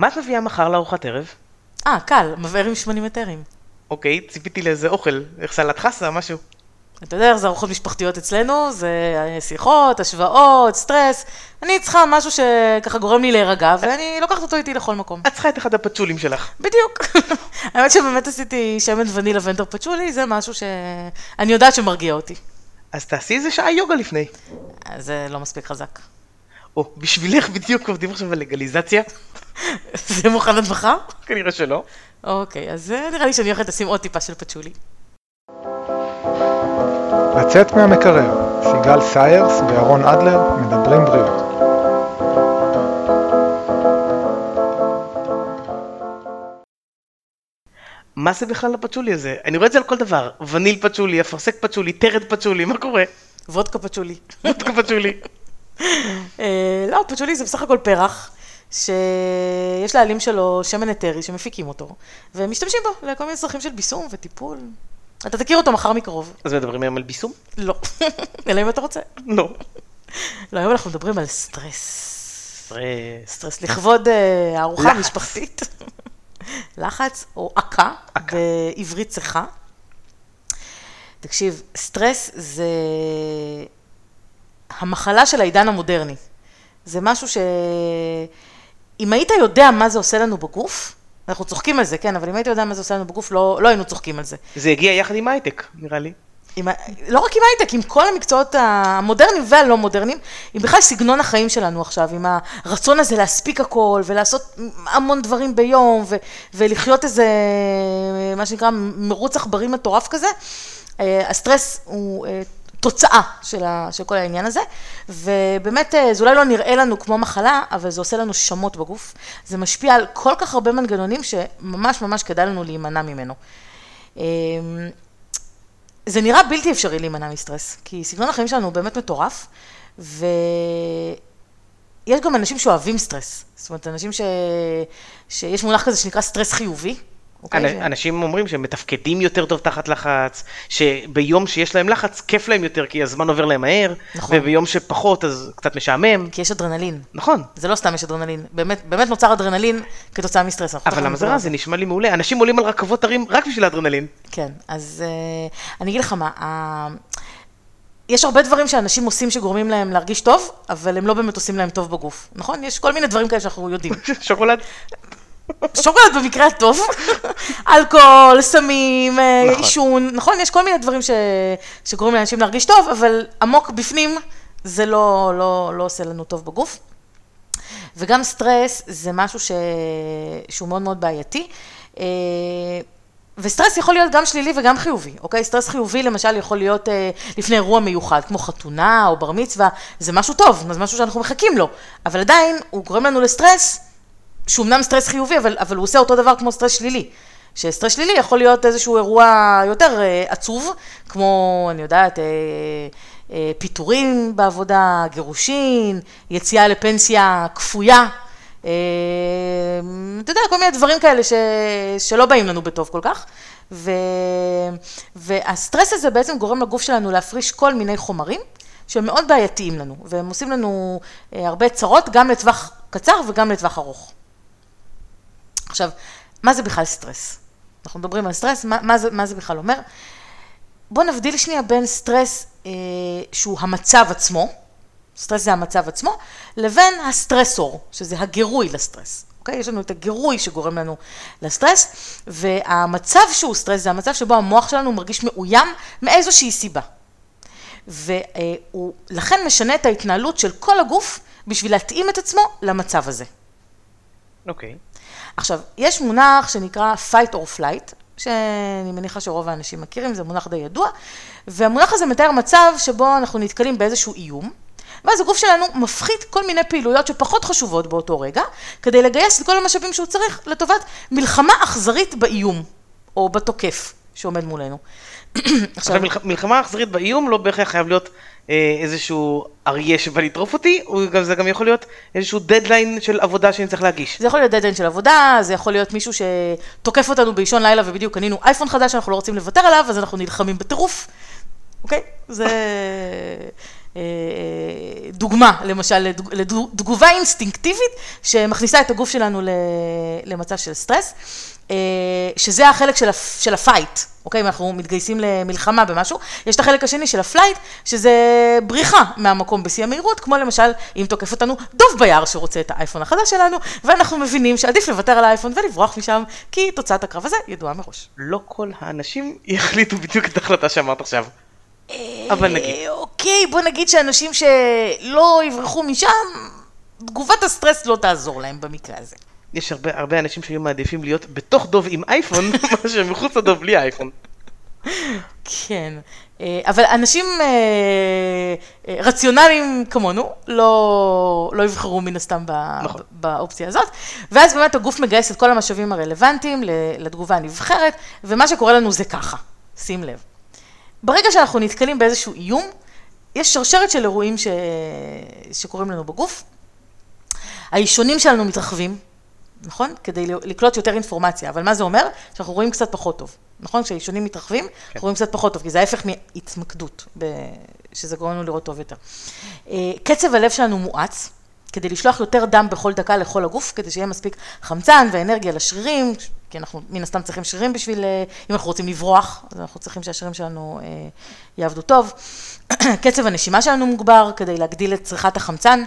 מה את מביאה מחר לארוחת ערב? אה, קל, מבער עם שמנים היתרים. אוקיי, ציפיתי לאיזה אוכל, איך סלט חסה, משהו. אתה יודע איך זה ארוחות משפחתיות אצלנו, זה שיחות, השוואות, סטרס. אני צריכה משהו שככה גורם לי להירגע, ואני לוקחת אותו איתי לכל מקום. את צריכה את אחד הפצ'ולים שלך. בדיוק. האמת שבאמת עשיתי שמן ונילה ונדר פצ'ולי, זה משהו שאני יודעת שמרגיע אותי. אז תעשי איזה שעה יוגה לפני. זה לא מספיק חזק. או, בשבילך בדיוק עובדים עכשיו על לגליזציה? זה מוכן עד מחר? כנראה שלא. אוקיי, אז אה, נראה לי שאני הולכת לשים עוד טיפה של פצ'ולי. לצאת מהמקרר, סיגל סיירס וירון אדלר מדברים בריאות. מה זה בכלל הפצ'ולי הזה? אני רואה את זה על כל דבר. וניל פצ'ולי, אפרסק פצ'ולי, טרד פצ'ולי, מה קורה? וודקה פצ'ולי. וודקה פצ'ולי. אה, לא, פצ'ולי זה בסך הכל פרח, שיש לעלים שלו שמן אתרי שמפיקים אותו, ומשתמשים בו לכל מיני צרכים של ביסום וטיפול. אתה תכיר אותו מחר מקרוב. אז מדברים היום על ביסום? לא. אלא אם אתה רוצה. לא. לא, היום אנחנו מדברים על סטרס. סטרס. סטרס לכבוד אה, הארוחה. המשפחתית. לחץ או עקה, בעברית צחה. תקשיב, סטרס זה המחלה של העידן המודרני. זה משהו ש... אם היית יודע מה זה עושה לנו בגוף, אנחנו צוחקים על זה, כן, אבל אם היית יודע מה זה עושה לנו בגוף, לא, לא היינו צוחקים על זה. זה הגיע יחד עם הייטק, נראה לי. עם, לא רק עם הייטק, עם כל המקצועות המודרניים והלא מודרניים, עם בכלל סגנון החיים שלנו עכשיו, עם הרצון הזה להספיק הכל ולעשות המון דברים ביום ו, ולחיות איזה, מה שנקרא, מרוץ עכברים מטורף כזה. אה, הסטרס הוא אה, תוצאה של, ה, של כל העניין הזה, ובאמת אה, זה אולי לא נראה לנו כמו מחלה, אבל זה עושה לנו שמות בגוף. זה משפיע על כל כך הרבה מנגנונים שממש ממש כדאי לנו להימנע ממנו. אה, זה נראה בלתי אפשרי להימנע מסטרס, כי סגנון החיים שלנו הוא באמת מטורף, ויש גם אנשים שאוהבים סטרס. זאת אומרת, אנשים ש... שיש מונח כזה שנקרא סטרס חיובי. אוקיי? אנ- אנשים אומרים שהם מתפקדים יותר טוב תחת לחץ, שביום שיש להם לחץ כיף להם יותר כי הזמן עובר להם מהר, נכון. וביום שפחות אז קצת משעמם. כי יש אדרנלין. נכון. זה לא סתם יש אדרנלין, באמת, באמת נוצר אדרנלין כתוצאה מסטרס. אבל למה זה רע? זה נשמע לי מעולה. אנשים עולים על רכבות הרים רק בשביל האדרנלין. כן, אז אה, אני אגיד לך מה, אה, יש הרבה דברים שאנשים עושים שגורמים להם להרגיש טוב, אבל הם לא באמת עושים להם טוב בגוף, נכון? יש כל מיני דברים כאלה שאנחנו יודעים. שוקולד? שוקולד במקרה הטוב, אלכוהול, סמים, אה, נכון. עישון, נכון? יש כל מיני דברים ש... שגורמים לאנשים להרגיש טוב, אבל עמוק בפנים זה לא, לא, לא עושה לנו טוב בגוף. וגם סטרס זה משהו ש... שהוא מאוד מאוד בעייתי. אה, וסטרס יכול להיות גם שלילי וגם חיובי, אוקיי? סטרס חיובי למשל יכול להיות אה, לפני אירוע מיוחד, כמו חתונה או בר מצווה, זה משהו טוב, זה משהו שאנחנו מחכים לו, אבל עדיין הוא גורם לנו לסטרס, שהוא אמנם סטרס חיובי, אבל, אבל הוא עושה אותו דבר כמו סטרס שלילי. שסטרס שלילי יכול להיות איזשהו אירוע יותר אה, עצוב, כמו, אני יודעת, אה, אה, פיטורים בעבודה, גירושין, יציאה לפנסיה כפויה. אה, אתה יודע, כל מיני דברים כאלה ש, שלא באים לנו בטוב כל כך. ו, והסטרס הזה בעצם גורם לגוף שלנו להפריש כל מיני חומרים שהם מאוד בעייתיים לנו, והם עושים לנו אה, הרבה צרות, גם לטווח קצר וגם לטווח ארוך. עכשיו, מה זה בכלל סטרס? אנחנו מדברים על סטרס, מה, מה, זה, מה זה בכלל אומר? בואו נבדיל שנייה בין סטרס אה, שהוא המצב עצמו, סטרס זה המצב עצמו, לבין הסטרסור, שזה הגירוי לסטרס. אוקיי? יש לנו את הגירוי שגורם לנו לסטרס, והמצב שהוא סטרס זה המצב שבו המוח שלנו מרגיש מאוים מאיזושהי סיבה. והוא לכן משנה את ההתנהלות של כל הגוף בשביל להתאים את עצמו למצב הזה. אוקיי. עכשיו, יש מונח שנקרא fight or flight, שאני מניחה שרוב האנשים מכירים, זה מונח די ידוע, והמונח הזה מתאר מצב שבו אנחנו נתקלים באיזשהו איום, ואז הגוף שלנו מפחית כל מיני פעילויות שפחות חשובות באותו רגע, כדי לגייס את כל המשאבים שהוא צריך לטובת מלחמה אכזרית באיום, או בתוקף שעומד מולנו. עכשיו מלח- מלחמה אכזרית באיום לא בהכרח חייב להיות איזשהו אריה שבא לטרוף אותי, זה גם יכול להיות איזשהו דדליין של עבודה שאני צריך להגיש. זה יכול להיות דדליין של עבודה, זה יכול להיות מישהו שתוקף אותנו באישון לילה ובדיוק קנינו אייפון חדש שאנחנו לא רוצים לוותר עליו, אז אנחנו נלחמים בטירוף, אוקיי? זה... אה, דוגמה, למשל, לתגובה אינסטינקטיבית שמכניסה את הגוף שלנו למצב של סטרס, אה, שזה החלק של ה fight, אוקיי? אם אנחנו מתגייסים למלחמה במשהו, יש את החלק השני של ה flight, שזה בריחה מהמקום בשיא המהירות, כמו למשל, אם תוקף אותנו דוב ביער שרוצה את האייפון החדש שלנו, ואנחנו מבינים שעדיף לוותר על האייפון ולברוח משם, כי תוצאת הקרב הזה ידועה מראש. לא כל האנשים יחליטו בדיוק את ההחלטה שאמרת עכשיו. אבל נגיד. אוקיי, בוא נגיד שאנשים שלא יברחו משם, תגובת הסטרס לא תעזור להם במקרה הזה. יש הרבה, הרבה אנשים שהיו מעדיפים להיות בתוך דוב עם אייפון, מאשר מחוץ לדוב בלי אייפון. כן, אה, אבל אנשים אה, אה, רציונליים כמונו לא, לא יבחרו מן הסתם נכון. באופציה הזאת, ואז באמת הגוף מגייס את כל המשאבים הרלוונטיים לתגובה הנבחרת, ומה שקורה לנו זה ככה, שים לב. ברגע שאנחנו נתקלים באיזשהו איום, יש שרשרת של אירועים ש... שקורים לנו בגוף. האישונים שלנו מתרחבים, נכון? כדי לקלוט יותר אינפורמציה, אבל מה זה אומר? שאנחנו רואים קצת פחות טוב, נכון? כשהאישונים מתרחבים, כן. אנחנו רואים קצת פחות טוב, כי זה ההפך מהתמקדות, ב... שזה גורם לנו לראות טוב יותר. אה, קצב הלב שלנו מואץ, כדי לשלוח יותר דם בכל דקה לכל הגוף, כדי שיהיה מספיק חמצן ואנרגיה לשרירים, כי אנחנו מן הסתם צריכים שרירים בשביל, אה, אם אנחנו רוצים לברוח, אז אנחנו צריכים שהשרירים שלנו אה, יעבדו טוב. קצב הנשימה שלנו מוגבר כדי להגדיל את צריכת החמצן,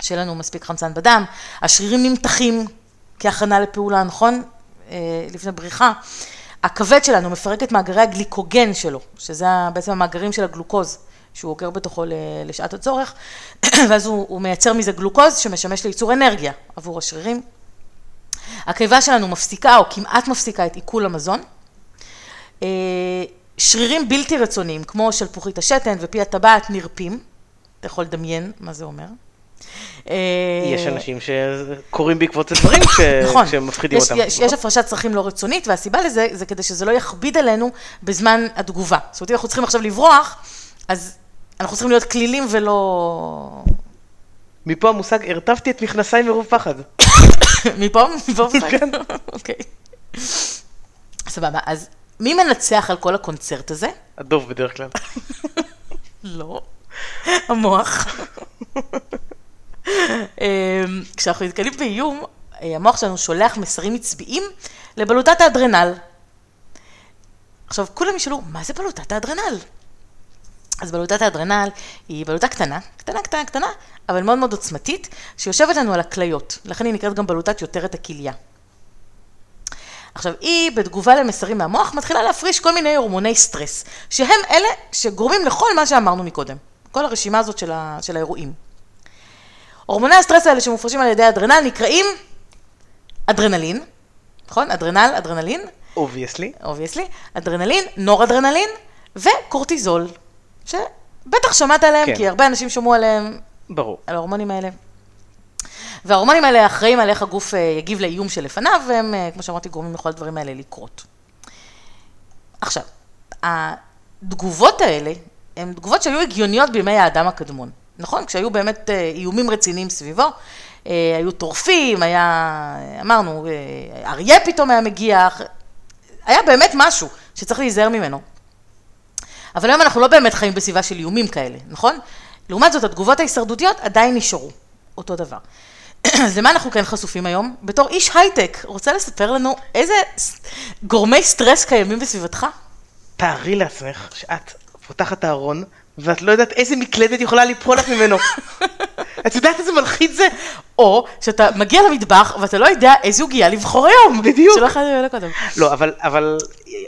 שיהיה לנו מספיק חמצן בדם. השרירים נמתחים כהכנה לפעולה, נכון? אה, לפני בריחה. הכבד שלנו מפרק את מאגרי הגליקוגן שלו, שזה בעצם המאגרים של הגלוקוז. שהוא אוגר בתוכו לשעת הצורך, ואז הוא, הוא מייצר מזה גלוקוז שמשמש לייצור אנרגיה עבור השרירים. הקיבה שלנו מפסיקה או כמעט מפסיקה את עיכול המזון. אה, שרירים בלתי רצוניים, כמו שלפוחית השתן ופי הטבעת, נרפים. אתה יכול לדמיין מה זה אומר. אה, יש אנשים שקוראים בעקבות הדברים נכון. שמפחידים אותם. יש, יש הפרשת צרכים לא רצונית, והסיבה לזה זה כדי שזה לא יכביד עלינו בזמן התגובה. זאת אומרת, אם אנחנו צריכים עכשיו לברוח, אז אנחנו צריכים להיות כלילים ולא... מפה המושג, הרטבתי את מכנסיי מרוב פחד. מפה? מפה המושג? כן. אוקיי. סבבה, אז מי מנצח על כל הקונצרט הזה? הדוב בדרך כלל. לא, המוח. אמ, כשאנחנו נתקלים באיום, המוח שלנו שולח מסרים עצביים לבלוטת האדרנל. עכשיו, כולם ישאלו, מה זה בלוטת האדרנל? אז בלוטת האדרנל היא בלוטה קטנה, קטנה, קטנה, קטנה, אבל מאוד מאוד עוצמתית, שיושבת לנו על הכליות, לכן היא נקראת גם בלוטת יותרת הכליה. עכשיו, היא בתגובה למסרים מהמוח מתחילה להפריש כל מיני הורמוני סטרס, שהם אלה שגורמים לכל מה שאמרנו מקודם, כל הרשימה הזאת של, ה, של האירועים. הורמוני הסטרס האלה שמופרשים על ידי האדרנל נקראים אדרנלין, נכון? אדרנל, אדרנלין. Obviously. Obviously. אדרנלין, נוראדרנלין וקורטיזול. שבטח שמעת עליהם, כן. כי הרבה אנשים שמעו עליהם. ברור. על ההורמונים האלה. וההורמונים האלה אחראים על איך הגוף אה, יגיב לאיום שלפניו, והם, אה, כמו שאמרתי, גורמים לכל הדברים האלה לקרות. עכשיו, התגובות האלה הן תגובות שהיו הגיוניות בימי האדם הקדמון, נכון? כשהיו באמת אה, איומים רציניים סביבו, היו טורפים, היה, אמרנו, אריה פתאום היה מגיע, היה באמת משהו שצריך להיזהר ממנו. אבל היום אנחנו לא באמת חיים בסביבה של איומים כאלה, נכון? לעומת זאת, התגובות ההישרדותיות עדיין נשארו, אותו דבר. אז למה אנחנו כן חשופים היום? בתור איש הייטק, רוצה לספר לנו איזה גורמי סטרס קיימים בסביבתך? תארי לעצמך שאת פותחת את הארון, ואת לא יודעת איזה מקלדת יכולה ליפול לך ממנו. את יודעת איזה מלחיץ זה? או שאתה מגיע למטבח ואתה לא יודע איזה עוגייה לבחור היום. בדיוק. שלא יכולת לדעת קודם. לא, אבל, אבל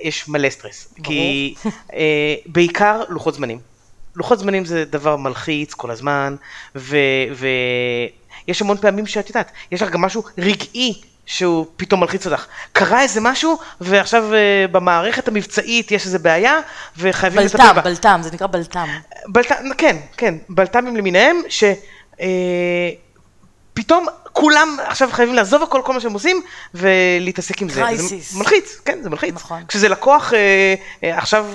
יש מלא סטרס. ברור. כי אה, בעיקר לוחות זמנים. לוחות זמנים זה דבר מלחיץ כל הזמן, ויש המון פעמים שאת יודעת, יש לך גם משהו רגעי שהוא פתאום מלחיץ אותך. קרה איזה משהו, ועכשיו uh, במערכת המבצעית יש איזה בעיה, וחייבים לטפל בה. בלת"ם, בלת"ם, זה נקרא בלת"ם. בלת"ם, כן, כן, בלת"מים למיניהם, שפתאום אה, כולם עכשיו חייבים לעזוב הכל, כל מה שהם עושים, ולהתעסק עם זה. קרייסיס. זה מלחיץ, כן, זה מלחיץ. נכון. כשזה לקוח אה, אה, עכשיו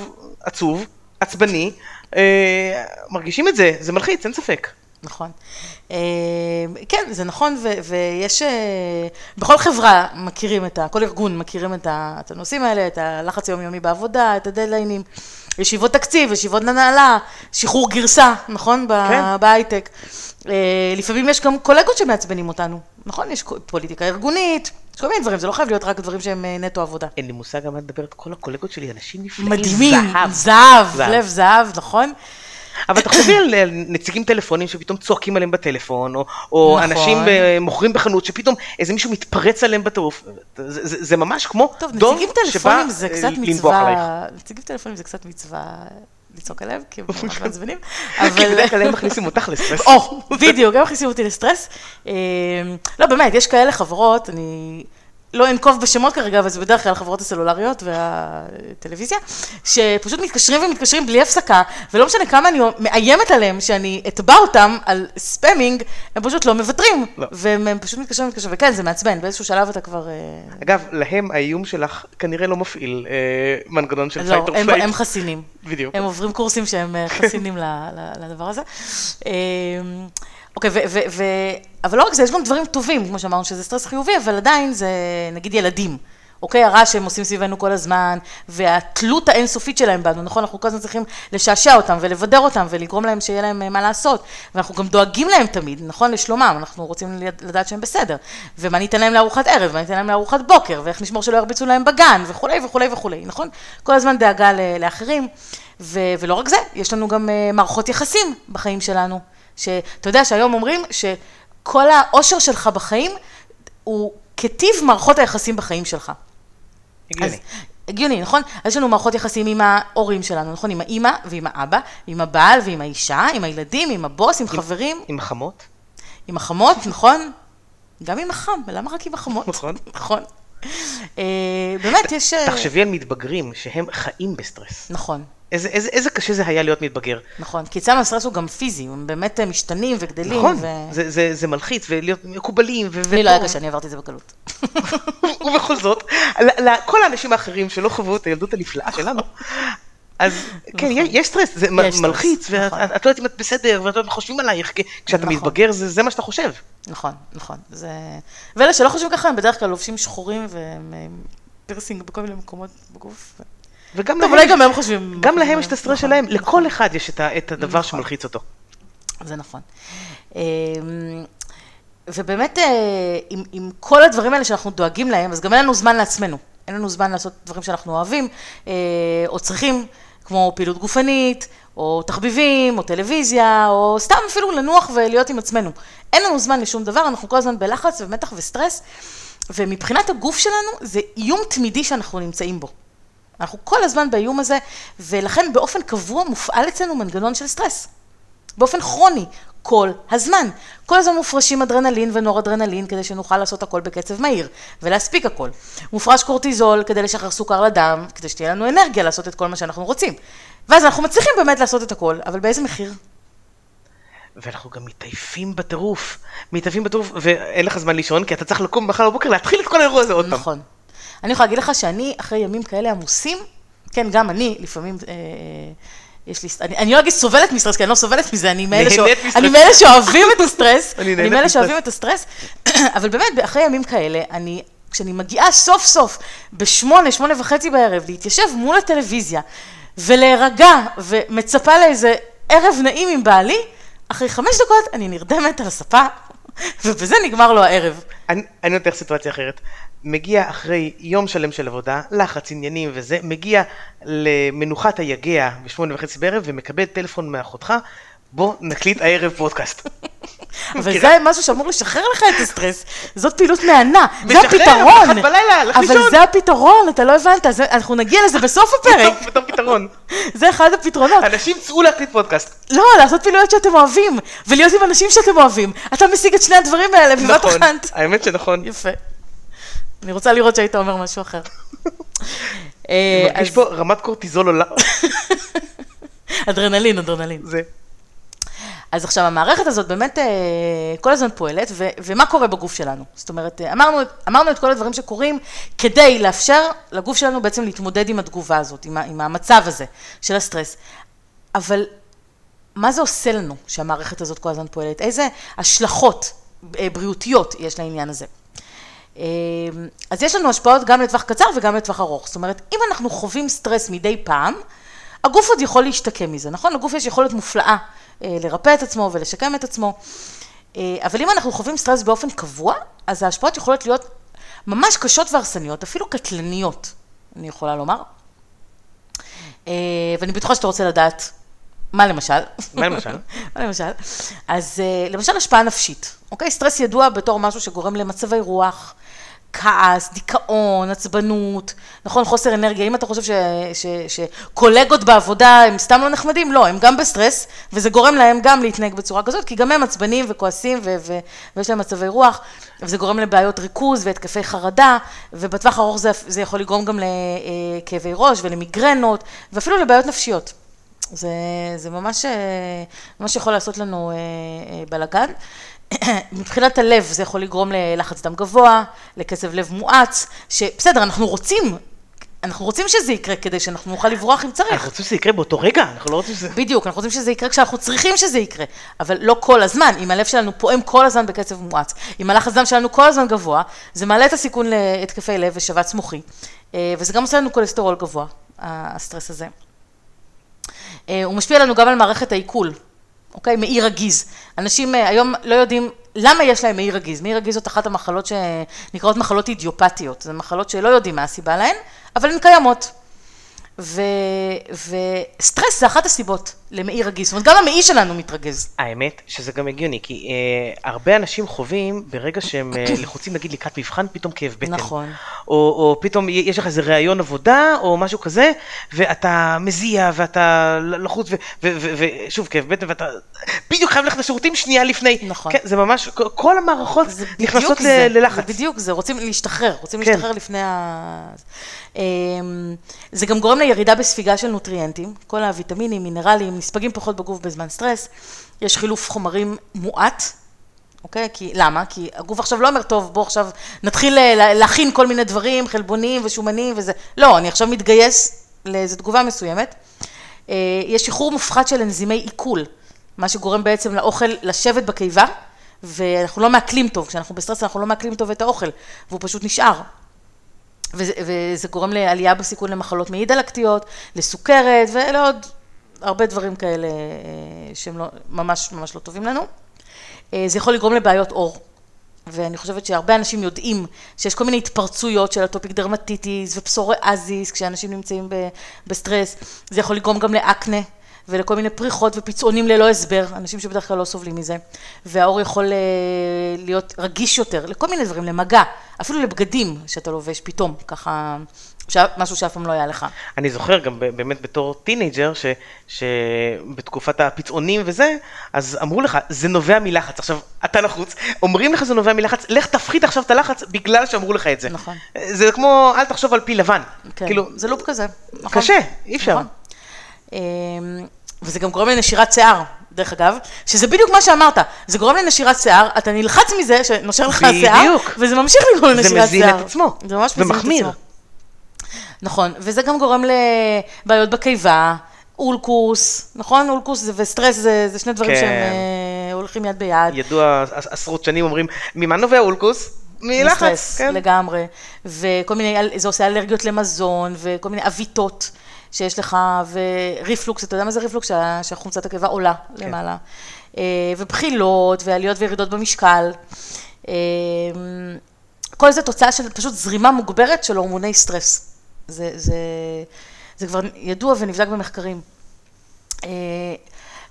עצוב, עצבני, אה, מרגישים את זה, זה מלחיץ, אין ספק. נכון. אה, כן, זה נכון, ו- ויש, אה, בכל חברה מכירים את ה... כל ארגון מכירים את, ה- את הנושאים האלה, את הלחץ היומיומי בעבודה, את הדדליינים, ישיבות תקציב, ישיבות נהלה, שחרור גרסה, נכון? כן. בהייטק. אה, לפעמים יש גם קולגות שמעצבנים אותנו, נכון? יש פוליטיקה ארגונית, יש כל מיני דברים, זה לא חייב להיות רק דברים שהם נטו עבודה. אין לי מושג על מה מדברת, כל הקולגות שלי אנשים נפלאים. מדהימים. זהב, זהב. לב זהב, נכון? אבל תחשבי על נציגים טלפונים שפתאום צועקים עליהם בטלפון, או, או נכון. אנשים אה, מוכרים בחנות שפתאום איזה מישהו מתפרץ עליהם בטירוף. זה, זה, זה ממש כמו טוב, דוב נציגים שבא אה, קצת לנבוח עלייך. מצווה, נציגים טלפונים זה קצת מצווה לצעוק עליהם, כי הם ממש מעצבנים, כי אבל... בדרך כלל הם מכניסים אותך לסטרס. או, בדיוק, הם מכניסים אותי לסטרס. אה, לא, באמת, יש כאלה חברות, אני לא אנקוב בשמות כרגע, אבל זה בדרך כלל החברות הסלולריות והטלוויזיה, שפשוט מתקשרים ומתקשרים בלי הפסקה, ולא משנה כמה אני מאיימת עליהם שאני אתבע אותם על ספאמינג, הם פשוט לא מוותרים. לא. והם הם פשוט מתקשרים ומתקשרים, וכן, זה מעצבן, באיזשהו שלב אתה כבר... אה, אגב, להם האיום שלך כנראה לא מפעיל אה, מנגנון של לא, fight or הם, flight. הם חסינים. בדיוק. הם עוברים קורסים שהם אה, חסינים לדבר הזה. אה, אוקיי, ו- ו- אבל לא רק זה, יש גם דברים טובים, כמו שאמרנו, שזה סטרס חיובי, אבל עדיין זה, נגיד ילדים. אוקיי, הרעש שהם עושים סביבנו כל הזמן, והתלות האינסופית שלהם בנו, נכון? אנחנו כל הזמן צריכים לשעשע אותם ולבדר אותם ולגרום להם שיהיה להם אה, מה לעשות. ואנחנו גם דואגים להם תמיד, נכון? לשלומם, אנחנו רוצים לדעת שהם בסדר. ומה ניתן להם לארוחת ערב, ומה ניתן להם לארוחת בוקר, ואיך נשמור שלא ירביצו להם בגן, וכולי וכולי וכולי, נכון? כל הזמן דאגה לאחרים. ו- ולא רק זה, יש לנו גם uh, מערכות יחסים בחיים שלנו. שאתה יודע שהיום אומרים שכל האושר שלך בחיים הוא כטיב מערכות היחסים בחיים שלך. הגיוני. הגיוני, נכון? אז יש לנו מערכות יחסים עם ההורים שלנו, נכון? עם האימא ועם האבא, עם הבעל ועם האישה, עם הילדים, עם הבוס, עם חברים, עם חמות? עם החמות, נכון? גם עם החם, למה רק עם החמות? נכון. נכון. אה, באמת, יש... אה, תחשבי על מתבגרים שהם חיים בסטרס. נכון. איזה, איזה, איזה קשה זה היה להיות מתבגר. נכון, כי אצלם הסטרס הוא גם פיזי, הם באמת אה, משתנים וגדלים. נכון, ו... זה, זה, זה מלחיץ, ולהיות מקובלים. ו- לי לא היה קשה, אני עברתי את זה בקלות. ובכל זאת, לכל האנשים האחרים שלא חוו את הילדות הנפלאה שלנו, אז כן, יש, יש סטרס, זה נכון. יש מלחיץ, ואת נכון. לא יודעת אם את בסדר, ואת לא יודעת, חושבים עלייך, כשאתה נכון. מתבגר זה, זה מה שאתה חושב. נכון, נכון. זה... ואלה שלא חושבים ככה, הם בדרך כלל לובשים שחורים והם אה, פירסינג בכל מיני מקומות בגוף. וגם טוב, אולי גם הם חושבים... גם להם יש את הסטרס שלהם. לכל אחד יש את הדבר נכון. שמלחיץ אותו. זה נכון. אמ, ובאמת, אה, עם, עם כל הדברים האלה שאנחנו דואגים להם, אז גם אין לנו זמן לעצמנו. אין לנו זמן לעשות דברים שאנחנו אוהבים, אה, או צריכים, כמו פעילות גופנית, או תחביבים, או טלוויזיה, או סתם אפילו לנוח ולהיות עם עצמנו. אין לנו זמן לשום דבר, אנחנו כל הזמן בלחץ ומתח וסטרס, ומבחינת הגוף שלנו, זה איום תמידי שאנחנו נמצאים בו. אנחנו כל הזמן באיום הזה, ולכן באופן קבוע מופעל אצלנו מנגנון של סטרס. באופן כרוני, כל הזמן. כל הזמן מופרשים אדרנלין ונורדרנלין כדי שנוכל לעשות הכל בקצב מהיר ולהספיק הכל. מופרש קורטיזול כדי לשחרר סוכר לדם, כדי שתהיה לנו אנרגיה לעשות את כל מה שאנחנו רוצים. ואז אנחנו מצליחים באמת לעשות את הכל, אבל באיזה מחיר? ואנחנו גם מתעייפים בטירוף, מתעייפים בטירוף, ואין לך זמן לישון, כי אתה צריך לקום מחר בבוקר להתחיל את כל האירוע הזה עוד פעם. נכון. אני יכולה להגיד לך שאני, אחרי ימים כאלה עמוסים, כן, גם אני, לפעמים, אה, יש לי, אני, אני לא אגיד סובלת מסטרס, כי אני לא סובלת מזה, אני מאלה, מסטרס. אני מאלה שאוהבים את הסטרס, אני אני מאלה. שאוהבים את הסטרס, אבל באמת, אחרי ימים כאלה, אני, כשאני מגיעה סוף סוף, בשמונה, שמונה וחצי בערב, להתיישב מול הטלוויזיה, ולהירגע, ומצפה לאיזה ערב נעים עם בעלי, אחרי חמש דקות אני נרדמת על הספה, ובזה נגמר לו הערב. אני, אני נותן סיטואציה אחרת. מגיע אחרי יום שלם של עבודה, לחץ עניינים וזה, מגיע למנוחת היגע בשמונה וחצי בערב ומקבל טלפון מאחותך, בוא נקליט הערב פודקאסט. אבל? זה משהו שאמור לשחרר לך את הסטרס, זאת פעילות מהנה, זה משחרר, הפתרון. באחת בלילה, לך אבל לישון. זה הפתרון, אתה לא הבנת, זה- אנחנו נגיע לזה בסוף הפרק, בתור- פתרון. זה אחד הפתרונות. אנשים צאו להקליט פודקאסט. לא, לעשות פעילויות שאתם אוהבים, ולהיות עם אנשים שאתם אוהבים. אתה משיג את שני הדברים האלה בבת נכון, אחת. האמת שנכון. יפה. אני רוצה לראות שהיית אומר משהו אחר. אה, מרגיש אז- פה רמת קורטיזול עולה. אדרנלין, אדרנלין. זה. אז עכשיו, המערכת הזאת באמת אה, כל הזמן פועלת, ו- ומה קורה בגוף שלנו? זאת אומרת, אה, אמרנו, אמרנו את כל הדברים שקורים כדי לאפשר לגוף שלנו בעצם להתמודד עם התגובה הזאת, עם, עם המצב הזה של הסטרס. אבל מה זה עושה לנו שהמערכת הזאת כל הזמן פועלת? איזה השלכות בריאותיות יש לעניין הזה? אה, אז יש לנו השפעות גם לטווח קצר וגם לטווח ארוך. זאת אומרת, אם אנחנו חווים סטרס מדי פעם, הגוף עוד יכול להשתקם מזה, נכון? לגוף יש יכולת מופלאה אה, לרפא את עצמו ולשקם את עצמו, אבל אם אנחנו חווים סטרס באופן קבוע, אז ההשפעות יכולות להיות ממש קשות והרסניות, אפילו קטלניות, אני יכולה לומר. ואני בטוחה שאתה רוצה לדעת מה למשל? מה למשל? מה למשל? אז למשל השפעה נפשית, אוקיי? סטרס ידוע בתור משהו שגורם למצבי רוח, כעס, דיכאון, עצבנות, נכון? חוסר אנרגיה. אם אתה חושב ש, ש, שקולגות בעבודה הם סתם לא נחמדים, לא, הם גם בסטרס, וזה גורם להם גם להתנהג בצורה כזאת, כי גם הם עצבנים וכועסים ו, ו, ויש להם מצבי רוח, וזה גורם לבעיות ריכוז והתקפי חרדה, ובטווח הארוך זה, זה יכול לגרום גם לכאבי ראש ולמיגרנות, ואפילו לבעיות נפשיות. זה, זה ממש, ממש יכול לעשות לנו בלאגן. מבחינת הלב זה יכול לגרום ללחץ דם גבוה, לקצב לב מואץ, שבסדר, אנחנו רוצים, אנחנו רוצים שזה יקרה כדי שאנחנו נוכל לברוח אם צריך. אנחנו רוצים שזה יקרה באותו רגע, אנחנו לא רוצים שזה... בדיוק, אנחנו רוצים שזה יקרה כשאנחנו צריכים שזה יקרה, אבל לא כל הזמן, אם הלב שלנו פועם כל הזמן בקצב מואץ, אם הלחץ דם שלנו כל הזמן גבוה, זה מעלה את הסיכון להתקפי לב ושבץ מוחי, אה, וזה גם עושה לנו כולסטרול גבוה, הסטרס הזה. אה, הוא משפיע לנו גם על מערכת העיכול, אוקיי? מעי רגיז. אנשים אה, היום לא יודעים למה יש להם מעי רגיז. מעי רגיז זאת אחת המחלות שנקראות מחלות אידיופתיות. זה מחלות שלא יודעים מה הסיבה להן, אבל הן קיימות. ו... וסטרס זה אחת הסיבות למעי רגיז, זאת אומרת גם המעי שלנו מתרגז. האמת שזה גם הגיוני, כי אה, הרבה אנשים חווים ברגע שהם אה, לחוצים נגיד לקראת מבחן, פתאום כאב בטן. נכון. או, או פתאום יש לך איזה ראיון עבודה או משהו כזה, ואתה מזיע ואתה לחוץ, ושוב כאב בטן ואתה בדיוק חייב ללכת לשירותים שנייה לפני. נכון. כן, זה ממש, כל המערכות נכנסות זה, ללחץ. זה בדיוק זה, רוצים להשתחרר, רוצים כן. להשתחרר לפני ה... אמ, זה גם גורם לירידה בספיגה של נוטריאנטים, כל הוויטמינים, מינרלים, נספגים פחות בגוף בזמן סטרס, יש חילוף חומרים מועט, אוקיי? כי, למה? כי הגוף עכשיו לא אומר, טוב, בוא עכשיו נתחיל להכין כל מיני דברים, חלבונים ושומנים וזה, לא, אני עכשיו מתגייס לאיזו תגובה מסוימת. אה, יש שחרור מופחת של אנזימי עיכול, מה שגורם בעצם לאוכל לשבת בקיבה, ואנחנו לא מעכלים טוב, כשאנחנו בסטרס אנחנו לא מעכלים טוב את האוכל, והוא פשוט נשאר. וזה, וזה גורם לעלייה בסיכון למחלות מעי דלקתיות, לסוכרת ולעוד הרבה דברים כאלה אה, שהם לא, ממש ממש לא טובים לנו. אה, זה יכול לגרום לבעיות עור. ואני חושבת שהרבה אנשים יודעים שיש כל מיני התפרצויות של אטופיק דרמטיטיס ופסוריאזיס כשאנשים נמצאים בסטרס, זה יכול לגרום גם לאקנה. ולכל מיני פריחות ופצעונים ללא הסבר, אנשים שבדרך כלל לא סובלים מזה. והעור יכול אה, להיות רגיש יותר לכל מיני דברים, למגע, אפילו לבגדים שאתה לובש פתאום, ככה, משהו שאף פעם לא היה לך. אני זוכר גם באמת בתור teenager, ש, שבתקופת הפצעונים וזה, אז אמרו לך, זה נובע מלחץ. עכשיו, אתה לחוץ, אומרים לך זה נובע מלחץ, לך תפחית עכשיו את הלחץ בגלל שאמרו לך את זה. נכון. זה כמו, אל תחשוב על פי לבן. כן, כאילו, זה לופ כזה. נכון. קשה, אי אפשר. נכון. אמ, וזה גם גורם לנשירת שיער, דרך אגב, שזה בדיוק מה שאמרת, זה גורם לנשירת שיער, אתה נלחץ מזה שנושר לך השיער, וזה ממשיך לגרום לנשירת שיער. זה מזין את עצמו, זה ממש מזין את עצמו. נכון, וזה גם גורם לבעיות בקיבה, אולקוס, נכון? אולקוס וסטרס זה, זה שני דברים כן. שהם אה, הולכים יד ביד. ידוע, עשרות שנים אומרים, ממה נובע אולקוס? מלחץ, כן. לגמרי, וכל מיני, זה עושה אלרגיות למזון, וכל מיני עוויתות. שיש לך, וריפלוקס, אתה יודע מה זה ריפלוקס? שהחומצת הקיבה עולה כן. למעלה. אה, ובחילות, ועליות וירידות במשקל. אה, כל זה תוצאה של פשוט זרימה מוגברת של הורמוני סטרס. זה, זה, זה כבר ידוע ונבדק במחקרים. אה,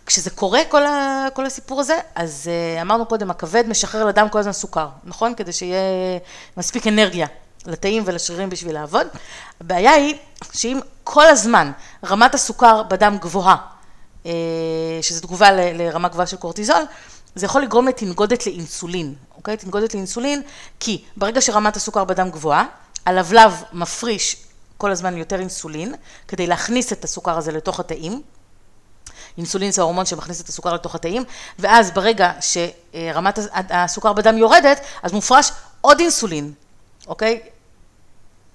כשזה קורה, כל, ה, כל הסיפור הזה, אז אמרנו קודם, הכבד משחרר לדם כל הזמן סוכר, נכון? כדי שיהיה מספיק אנרגיה לתאים ולשרירים בשביל לעבוד. הבעיה היא שאם כל הזמן רמת הסוכר בדם גבוהה, אה, שזו תגובה לרמה גבוהה של קורטיזול, זה יכול לגרום לתנגודת לאינסולין, אוקיי? תנגודת לאינסולין, כי ברגע שרמת הסוכר בדם גבוהה, הלבלב מפריש כל הזמן יותר אינסולין, כדי להכניס את הסוכר הזה לתוך התאים. אינסולין זה ההורמון שמכניס את הסוכר לתוך התאים, ואז ברגע שרמת הסוכר בדם יורדת, אז מופרש עוד אינסולין, אוקיי?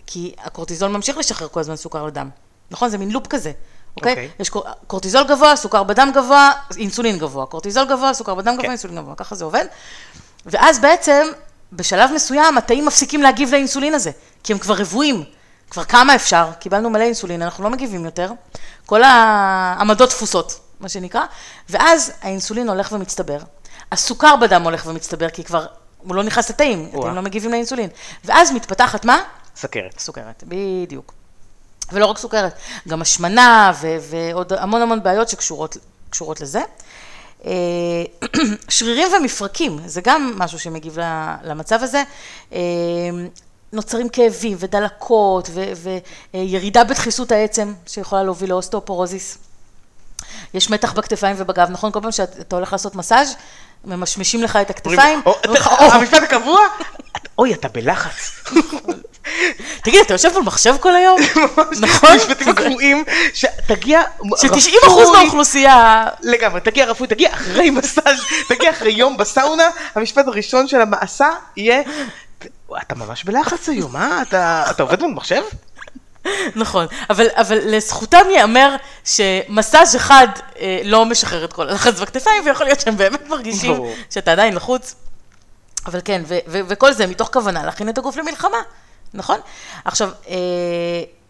כי הקורטיזול ממשיך לשחרר כל הזמן סוכר לדם. נכון? זה מין לופ כזה. אוקיי? אוקיי. יש קור- קורטיזול גבוה, סוכר בדם גבוה, אינסולין גבוה. קורטיזול גבוה, סוכר בדם גבוה, כן. אינסולין גבוה. ככה זה עובד. ואז בעצם, בשלב מסוים, התאים מפסיקים להגיב לאינסולין הזה, כי הם כבר רבועים. כבר כמה אפשר, קיבלנו מלא אינסולין, אנחנו לא מגיבים יותר. כל העמדות תפוסות, מה שנקרא, ואז האינסולין הולך ומצטבר. הסוכר בדם הולך ומצטבר, כי כבר, הוא לא נכנס לתאים. התאים לא מגיבים לאינסולין. ואז מתפתחת מה? סכרת. סוכרת, בדיוק. ולא רק סוכרת, גם השמנה ו- ועוד המון המון בעיות שקשורות קשורות לזה. אה, שרירים ומפרקים, זה גם משהו שמגיב למצב הזה. אה, נוצרים כאבים ודלקות וירידה בדחיסות העצם שיכולה להוביל לאוסטאופורוזיס. יש מתח בכתפיים ובגב, נכון? כל פעם שאתה הולך לעשות מסאז', ממשמשים לך את הכתפיים. או, אומרים לך, אתה- "או, המשפט הקבוע? אוי, אתה בלחץ. תגיד, אתה יושב מול מחשב כל היום? נכון? משפטים הקבועים, שתגיע ש-90% מהאוכלוסייה... לגמרי, תגיע רפואי, תגיע אחרי מסאז', תגיע אחרי יום בסאונה, המשפט הראשון של המעשה יהיה, אתה ממש בלחץ היום, אה? אתה אתה עובד מול מחשב? נכון, אבל, אבל לזכותם ייאמר שמסאז' אחד אה, לא משחרר את כל הלחץ בכתפיים, ויכול להיות שהם באמת מרגישים ברור. שאתה עדיין לחוץ. אבל כן, ו- ו- וכל זה מתוך כוונה להכין את הגוף למלחמה, נכון? עכשיו, אה,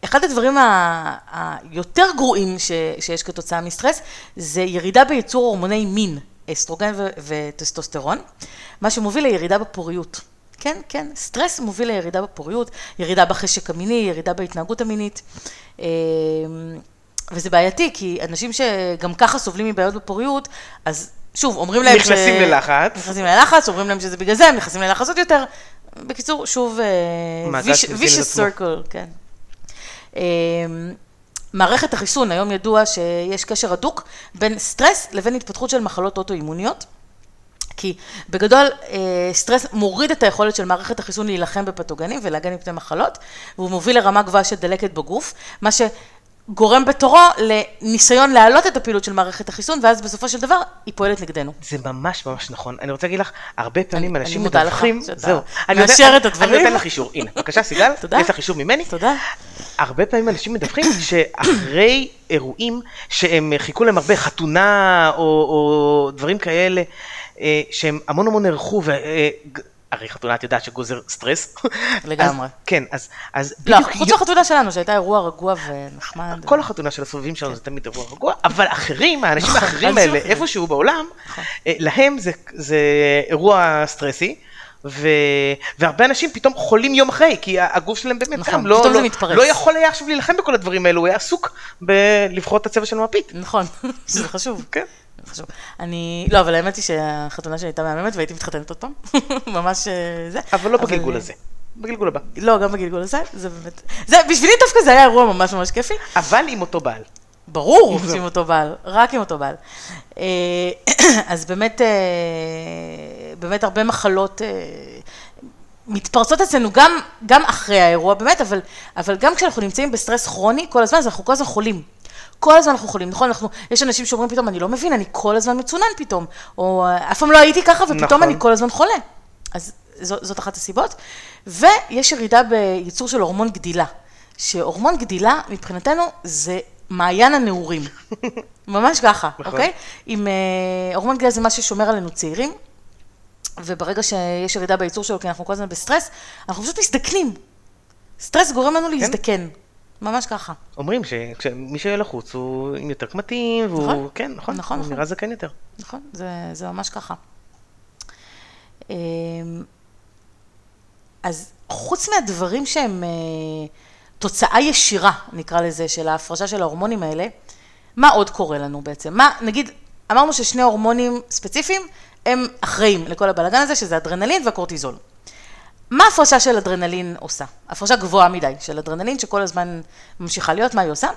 אחד הדברים ה- היותר גרועים ש- שיש כתוצאה מסטרס, זה ירידה בייצור הורמוני מין, אסטרוגן ו- וטסטוסטרון, מה שמוביל לירידה בפוריות. כן, כן, סטרס מוביל לירידה בפוריות, ירידה בחשק המיני, ירידה בהתנהגות המינית. אה, וזה בעייתי, כי אנשים שגם ככה סובלים מבעיות בפוריות, אז שוב, אומרים להם נכנסים ללחץ. נכנסים ללחץ, אומרים להם שזה בגלל זה, הם נכנסים ללחץ עוד יותר. בקיצור, שוב, אה, שמזין את vicious circle, כן. אה, מערכת החיסון, היום ידוע שיש קשר הדוק בין סטרס לבין התפתחות של מחלות אוטואימוניות. כי בגדול, אה, סטרס מוריד את היכולת של מערכת החיסון להילחם בפתוגנים ולהגן מפני מחלות, והוא מוביל לרמה גבוהה של דלקת בגוף, מה שגורם בתורו לניסיון להעלות את הפעילות של מערכת החיסון, ואז בסופו של דבר היא פועלת נגדנו. זה ממש ממש נכון. אני רוצה להגיד לך, הרבה פעמים אני- אנשים מדווחים, זהו. אני מאשר את הדברים. אני נותן לך אישור, הנה, בבקשה סיגל. יש לך אישור ממני. תודה. הרבה פעמים אנשים מדווחים שאחרי אירועים שהם חיכו להם הרבה, חתונה או, או דברים כאלה, שהם המון המון נערכו, ו... אה, הרי חתונה את יודעת שגוזר סטרס. לגמרי. כן, אז, אז לא, בדיוק חוץ מהחתונה שלנו, שהייתה אירוע רגוע ונחמד. כל החתונה של הסובבים שלנו זה תמיד אירוע רגוע, אבל אחרים, האנשים נכון, האחרים האלה. איפשהו בעולם, נכון. אה, להם זה, זה אירוע סטרסי. ו... והרבה אנשים פתאום חולים יום אחרי, כי הגוף שלהם באמת נכון, גם לא, זה לא. לא יכול היה עכשיו להילחם בכל הדברים האלו, הוא היה עסוק בלבחור את הצבע של המפית. נכון, שזה חשוב. כן. חשוב. אני, לא, אבל האמת היא שהחתונה שלי הייתה מהממת והייתי מתחתנת עוד פעם. ממש אה, זה. אבל לא בגלגול הזה, בגלגול הבא. לא, גם בגלגול הזה, זה באמת... זה, בשבילי דווקא זה היה אירוע ממש ממש כיפי. אבל עם אותו בעל. ברור שעם אותו בעל, רק עם אותו בעל. אה, אז באמת, אה, באמת הרבה מחלות מתפרצות אצלנו גם, גם אחרי האירוע, באמת, אבל, אבל גם כשאנחנו נמצאים בסטרס כרוני, כל הזמן, אז אנחנו כל הזמן חולים. כל הזמן אנחנו חולים, נכון? אנחנו, יש אנשים שאומרים פתאום, אני לא מבין, אני כל הזמן מצונן פתאום, או "אה, אף פעם לא הייתי ככה ופתאום נכון. אני כל הזמן חולה. אז זו, זאת אחת הסיבות. ויש ירידה בייצור של הורמון גדילה, שהורמון גדילה, מבחינתנו, זה מעיין הנעורים. ממש ככה, נכון. אוקיי? עם אה, הורמון גדילה זה מה ששומר עלינו צעירים, וברגע שיש ירידה בייצור שלו, כי אנחנו כל הזמן בסטרס, אנחנו פשוט מזדקנים. סטרס גורם לנו להזדקן. ממש ככה. אומרים שמי שיהיה לחוץ הוא עם יותר קמטים, והוא, נכון. כן, נכון, נכון, נכון. נראה זקן יותר. נכון, זה, זה ממש ככה. אמ, אז חוץ מהדברים שהם אה, תוצאה ישירה, נקרא לזה, של ההפרשה של ההורמונים האלה, מה עוד קורה לנו בעצם? מה, נגיד, אמרנו ששני הורמונים ספציפיים הם אחראים לכל הבלאגן הזה, שזה אדרנלין והקורטיזול. מה ההפרשה של אדרנלין עושה? הפרשה גבוהה מדי של אדרנלין, שכל הזמן ממשיכה להיות, מה היא עושה?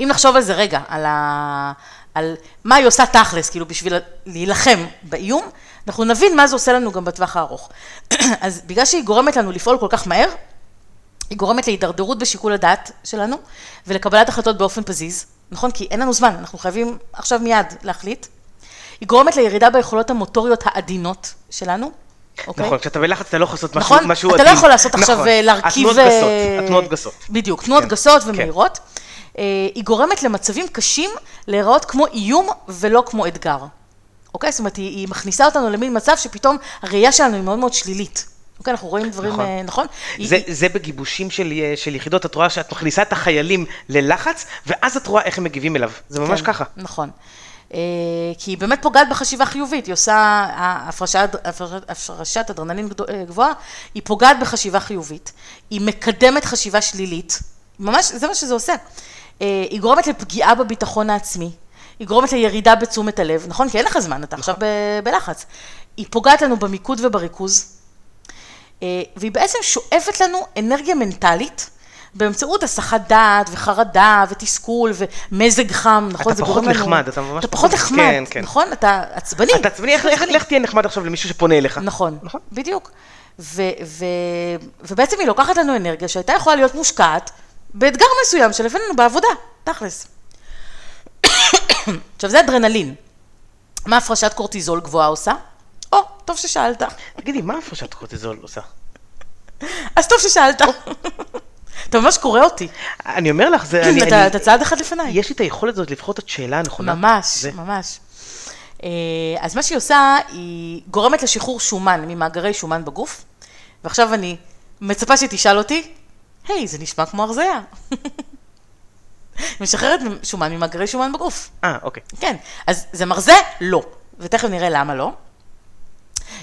אם נחשוב על זה רגע, על, ה... על מה היא עושה תכלס, כאילו בשביל להילחם באיום, אנחנו נבין מה זה עושה לנו גם בטווח הארוך. אז בגלל שהיא גורמת לנו לפעול כל כך מהר, היא גורמת להידרדרות בשיקול הדעת שלנו ולקבלת החלטות באופן פזיז, נכון? כי אין לנו זמן, אנחנו חייבים עכשיו מיד להחליט. היא גורמת לירידה ביכולות המוטוריות העדינות שלנו, אוקיי? נכון, כשאתה בלחץ אתה לא יכול לעשות משהו נכון, משהו אתה לא עדין. יכול לעשות עכשיו נכון. אה, להרכיב... התנועות אה, גסות, התנועות גסות. בדיוק, תנועות כן, גסות כן. ומהירות. אה, היא גורמת למצבים קשים להיראות כמו איום ולא כמו אתגר. אוקיי? זאת אומרת, היא, מכניסה אותנו למין מצב שפתאום הראייה שלנו היא מאוד מאוד שלילית. אוקיי, אנחנו רואים דברים, נכון. אה, נכון? זה, היא- זה בגיבושים של, של יחידות, את רואה שאת מכניסה את החיילים ללחץ, ואז את רואה איך הם מגיבים אליו. זה ממש כן, ככה. נכון. אה, כי היא באמת פוגעת בחשיבה חיובית, היא עושה הפרשת, הפרשת, אדרנלין אה, גבוהה, היא פוגעת בחשיבה חיובית, היא מקדמת חשיבה שלילית, ממש, זה מה שזה עושה. אה, היא גורמת לפגיעה בביטחון העצמי, היא גורמת לירידה בתשומת הלב, נכון? כי אין לך זמן, אתה עכשיו ב- בלחץ. היא פוגעת לנו במיקוד ובריכוז, והיא בעצם שואפת לנו אנרגיה מנטלית באמצעות הסחת דעת וחרדה ותסכול ומזג חם, נכון? אתה פחות נחמד, אתה ממש אתה פחות פחות- נחמד, כן, כן. נכון? אתה עצבני. אתה עצבני, איך, תהיה נחמד עכשיו למישהו שפונה אליך? נכון, נכון. בדיוק. ו, ו, ובעצם היא לוקחת לנו אנרגיה שהייתה יכולה להיות מושקעת באתגר מסוים שלפנינו בעבודה, תכלס. עכשיו זה אדרנלין. מה הפרשת קורטיזול גבוהה עושה? או, טוב ששאלת. תגידי, מה הפרשת קורטיזול עושה? אז טוב ששאלת. אתה ממש קורא אותי. אני אומר לך, זה... אני, אתה אני, אתה צעד אחד לפניי. יש לי את היכולת הזאת לבחור את השאלה הנכונה. ממש, זה, ממש. אה, אז מה שהיא עושה, היא גורמת לשחרור שומן ממאגרי שומן בגוף, ועכשיו אני מצפה שתשאל אותי, היי, זה נשמע כמו הרזייה. משחררת שומן ממאגרי שומן בגוף. אה, אוקיי. כן, אז זה מרזה? לא. ותכף נראה למה לא.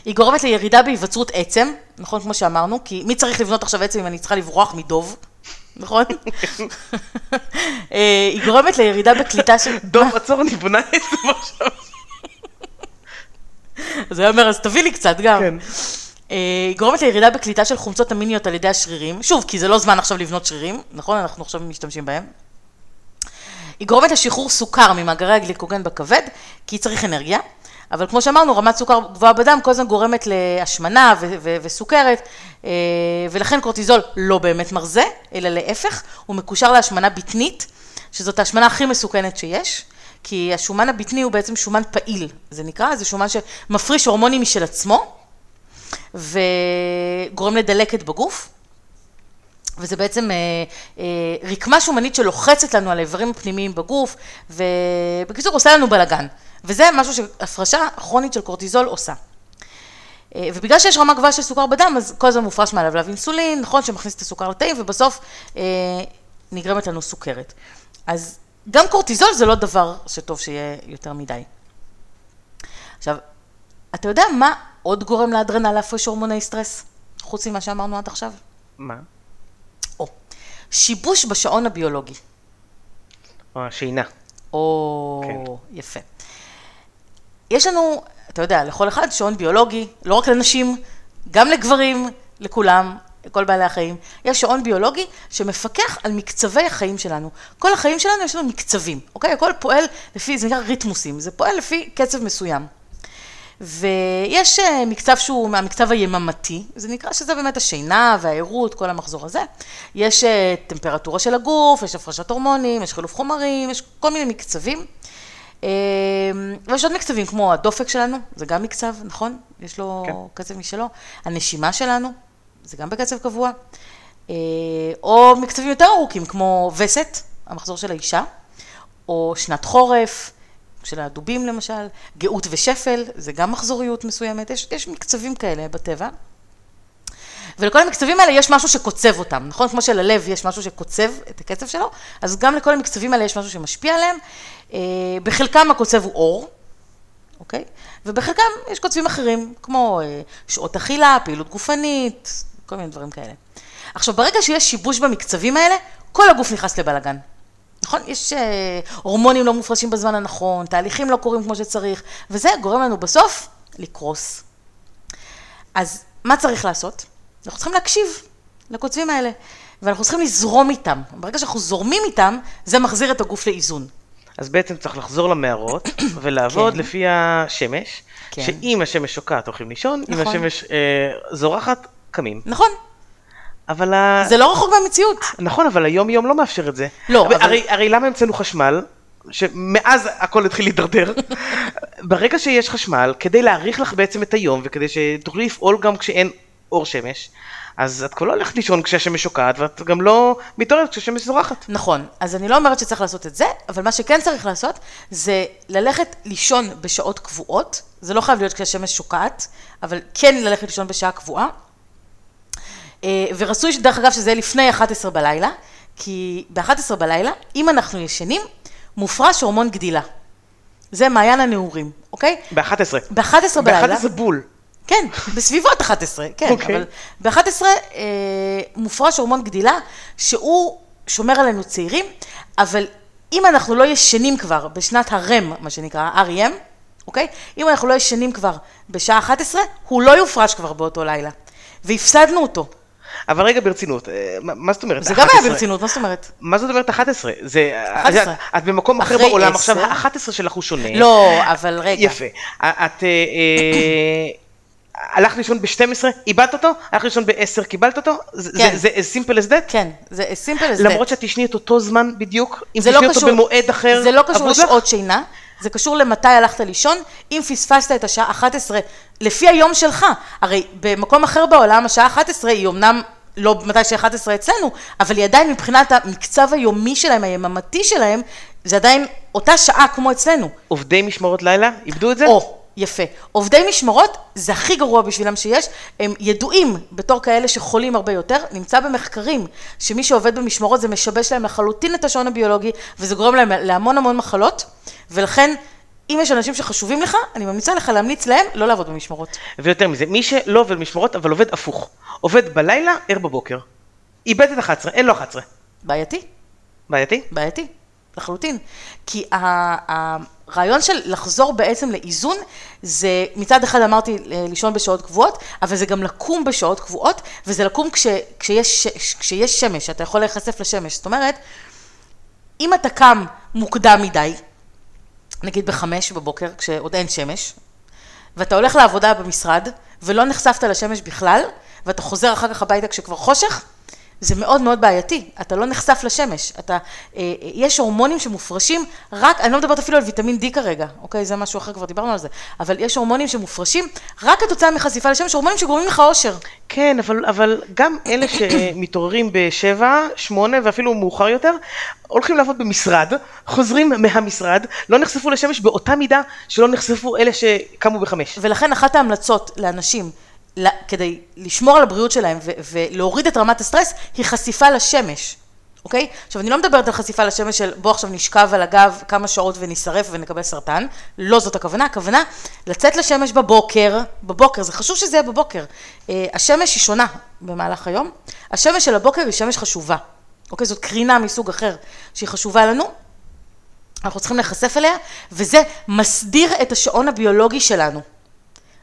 היא גורמת לירידה בהיווצרות עצם, נכון, כמו שאמרנו, כי מי צריך לבנות עכשיו עצם אם אני צריכה לברוח מדוב, נכון? אה, היא גורמת לירידה בקליטה של... דוב, עצור, אני בונה זה עכשיו. אז הוא אומר, אז תביא לי קצת גם. כן. אה, היא גורמת לירידה בקליטה של חומצות אמיניות על ידי השרירים. שוב, כי זה לא זמן עכשיו לבנות שרירים, נכון? אנחנו עכשיו משתמשים בהם. היא גורמת לשחרור סוכר ממאגרי הגליקוגן בכבד, כי צריך אנרגיה. אבל כמו שאמרנו, רמת סוכר גבוהה בדם כל הזמן גורמת להשמנה ו- ו- וסוכרת, אה, ולכן קורטיזול לא באמת מרזה, אלא להפך, הוא מקושר להשמנה בטנית, שזאת ההשמנה הכי מסוכנת שיש, כי השומן הבטני הוא בעצם שומן פעיל, זה נקרא, זה שומן שמפריש הורמונים משל עצמו, וגורם לדלקת בגוף. וזה בעצם אה, אה, רקמה שומנית שלוחצת לנו על האיברים הפנימיים בגוף, ובקיצור עושה לנו בלאגן. וזה משהו שהפרשה כרונית של קורטיזול עושה. אה, ובגלל שיש רמה גבוהה של סוכר בדם, אז כל הזמן מופרש מהלבלב אינסולין, נכון, שמכניס את הסוכר לתאים, ובסוף אה, נגרמת לנו סוכרת. אז גם קורטיזול זה לא דבר שטוב שיהיה יותר מדי. עכשיו, אתה יודע מה עוד גורם לאדרנל להפריש הורמוני סטרס, חוץ ממה שאמרנו עד עכשיו? מה? או, שיבוש בשעון הביולוגי. או השינה. או, כן. יפה. יש לנו, אתה יודע, לכל אחד שעון ביולוגי, לא רק לנשים, גם לגברים, לכולם, לכל בעלי החיים. יש שעון ביולוגי שמפקח על מקצבי החיים שלנו. כל החיים שלנו יש לנו מקצבים, אוקיי? הכל פועל לפי, זה נקרא ריתמוסים, זה פועל לפי קצב מסוים. ויש אה, מקצב שהוא מהמקצב היממתי, זה נקרא שזה באמת השינה והערות, כל המחזור הזה. יש אה, טמפרטורה של הגוף, יש הפרשת הורמונים, יש חילוף חומרים, יש כל מיני מקצבים. ויש עוד מקצבים כמו הדופק שלנו, זה גם מקצב, נכון? יש לו כן. קצב משלו. הנשימה שלנו, זה גם בקצב קבוע. אה, או מקצבים יותר ארוכים כמו וסת, המחזור של האישה, או שנת חורף, של הדובים למשל, גאות ושפל, זה גם מחזוריות מסוימת, יש, יש מקצבים כאלה בטבע. ולכל המקצבים האלה יש משהו שקוצב אותם, נכון? כמו שללב יש משהו שקוצב את הקצב שלו, אז גם לכל המקצבים האלה יש משהו שמשפיע עליהם. אה, בחלקם הקוצב הוא אור, אוקיי? ובחלקם יש קוצבים אחרים, כמו אה, שעות אכילה, פעילות גופנית, כל מיני דברים כאלה. עכשיו, ברגע שיש שיבוש במקצבים האלה, כל הגוף נכנס לבלאגן. נכון? יש אה, הורמונים לא מופרשים בזמן הנכון, תהליכים לא קורים כמו שצריך, וזה גורם לנו בסוף לקרוס. אז מה צריך לעשות? אנחנו צריכים להקשיב לקוצבים האלה, ואנחנו צריכים לזרום איתם. ברגע שאנחנו זורמים איתם, זה מחזיר את הגוף לאיזון. אז בעצם צריך לחזור למערות ולעבוד כן. לפי השמש, כן. שאם השמש שוקעת הולכים לישון, אם נכון. השמש אה, זורחת, קמים. נכון, אבל ה... זה לא רחוק מהמציאות. נכון, אבל היום יום לא מאפשר את זה. לא, אבל- הרי, הרי למה המצאנו חשמל? שמאז הכל התחיל להידרדר. ברגע שיש חשמל, כדי להאריך לך בעצם את היום, וכדי שתוכלי לפעול גם כשאין אור שמש, אז את כבר לא הולכת לישון כשהשמש ואת גם לא מתעוררת כשהשמש זורחת. נכון, אז אני לא אומרת שצריך לעשות את זה, אבל מה שכן צריך לעשות, זה ללכת לישון בשעות קבועות, זה לא חייב להיות כשהשמש שוקעת, אבל כן ללכת לישון בשעה קבועה. אה, ורצוי, דרך אגב, שזה יהיה לפני 11 בלילה, כי ב-11 בלילה, אם אנחנו ישנים, מופרש הורמון גדילה. זה מעיין הנעורים, אוקיי? ב-11. ב-11 בלילה. ב-11 בול. כן, בסביבות 11, כן, אוקיי. אבל ב-11 אה, מופרש הורמון גדילה, שהוא שומר עלינו צעירים, אבל אם אנחנו לא ישנים כבר בשנת הרם, מה שנקרא, REM, אוקיי? אם אנחנו לא ישנים כבר בשעה 11, הוא לא יופרש כבר באותו לילה. והפסדנו אותו. אבל רגע ברצינות, אה, מה מה זאת אומרת? זה גם 11? היה ברצינות, מה זאת אומרת? מה זאת אומרת 11? זה... 11. את- את במקום אחר בעולם, עשר. עכשיו ה-11 שלך הוא שונה. לא, אבל רגע. יפה. את... הלכת לישון ב-12, איבדת אותו, הלכת לישון ב-10, קיבלת אותו? זה- כן. זה as simple as that? כן, זה as simple as that. למרות שאת תשני את אותו זמן בדיוק, אם זה תשני לא אותו קשור- במועד אחר, זה לא קשור? לשעות שינה, זה קשור למתי הלכת לישון, אם פספסת את השעה 11, לפי היום שלך, הרי במקום אחר בעולם השעה 11 היא אמנם לא מתי ש-11 אצלנו, אבל היא עדיין מבחינת המקצב היומי שלהם, היממתי שלהם, זה עדיין אותה שעה כמו אצלנו. עובדי משמרות לילה איבדו את זה? או, יפה. עובדי משמרות, זה הכי גרוע בשבילם שיש, הם ידועים בתור כאלה שחולים הרבה יותר, נמצא במחקרים שמי שעובד במשמרות זה משבש להם לחלוטין את השעון הביולוגי, וזה גורם להם להמון המון מחלות, ולכן, אם יש אנשים שחשובים לך, אני ממליצה לך להמליץ להם לא לעבוד במשמרות. ויותר מזה, מי שלא עובד משמרות, אבל עובד הפוך. עובד בלילה, ער בבוקר. איבד את 11, אין לו 11. בעייתי, בעייתי? בעייתי, לחלוטין. כי ה- הרעיון של לחזור בעצם לאיזון, זה מצד אחד אמרתי אה, לישון בשעות קבועות, אבל זה גם לקום בשעות קבועות, וזה לקום כש, כשיש, כשיש שמש, אתה יכול להיחשף לשמש. זאת אומרת, אם אתה קם מוקדם מדי, נגיד בחמש בבוקר, כשעוד אין שמש, ואתה הולך לעבודה במשרד, ולא נחשפת לשמש בכלל, ואתה חוזר אחר כך הביתה כשכבר חושך, זה מאוד מאוד בעייתי, אתה לא נחשף לשמש, אתה, אה, יש הורמונים שמופרשים רק, אני לא מדברת אפילו על ויטמין D כרגע, אוקיי, זה משהו אחר, כבר דיברנו על זה, אבל יש הורמונים שמופרשים רק כתוצאה מחשיפה לשמש, הורמונים שגורמים לך אושר. כן, אבל, אבל גם אלה שמתעוררים בשבע, שמונה ואפילו מאוחר יותר, הולכים לעבוד במשרד, חוזרים מהמשרד, לא נחשפו לשמש באותה מידה שלא נחשפו אלה שקמו בחמש. ולכן אחת ההמלצות לאנשים, כדי לשמור על הבריאות שלהם ו- ולהוריד את רמת הסטרס, היא חשיפה לשמש, אוקיי? עכשיו, אני לא מדברת על חשיפה לשמש של בוא עכשיו נשכב על הגב כמה שעות ונשרף ונקבל סרטן, לא זאת הכוונה, הכוונה לצאת לשמש בבוקר, בבוקר, זה חשוב שזה יהיה בבוקר. אה, השמש היא שונה במהלך היום, השמש של הבוקר היא שמש חשובה, אוקיי? זאת קרינה מסוג אחר שהיא חשובה לנו, אנחנו צריכים להיחשף אליה, וזה מסדיר את השעון הביולוגי שלנו.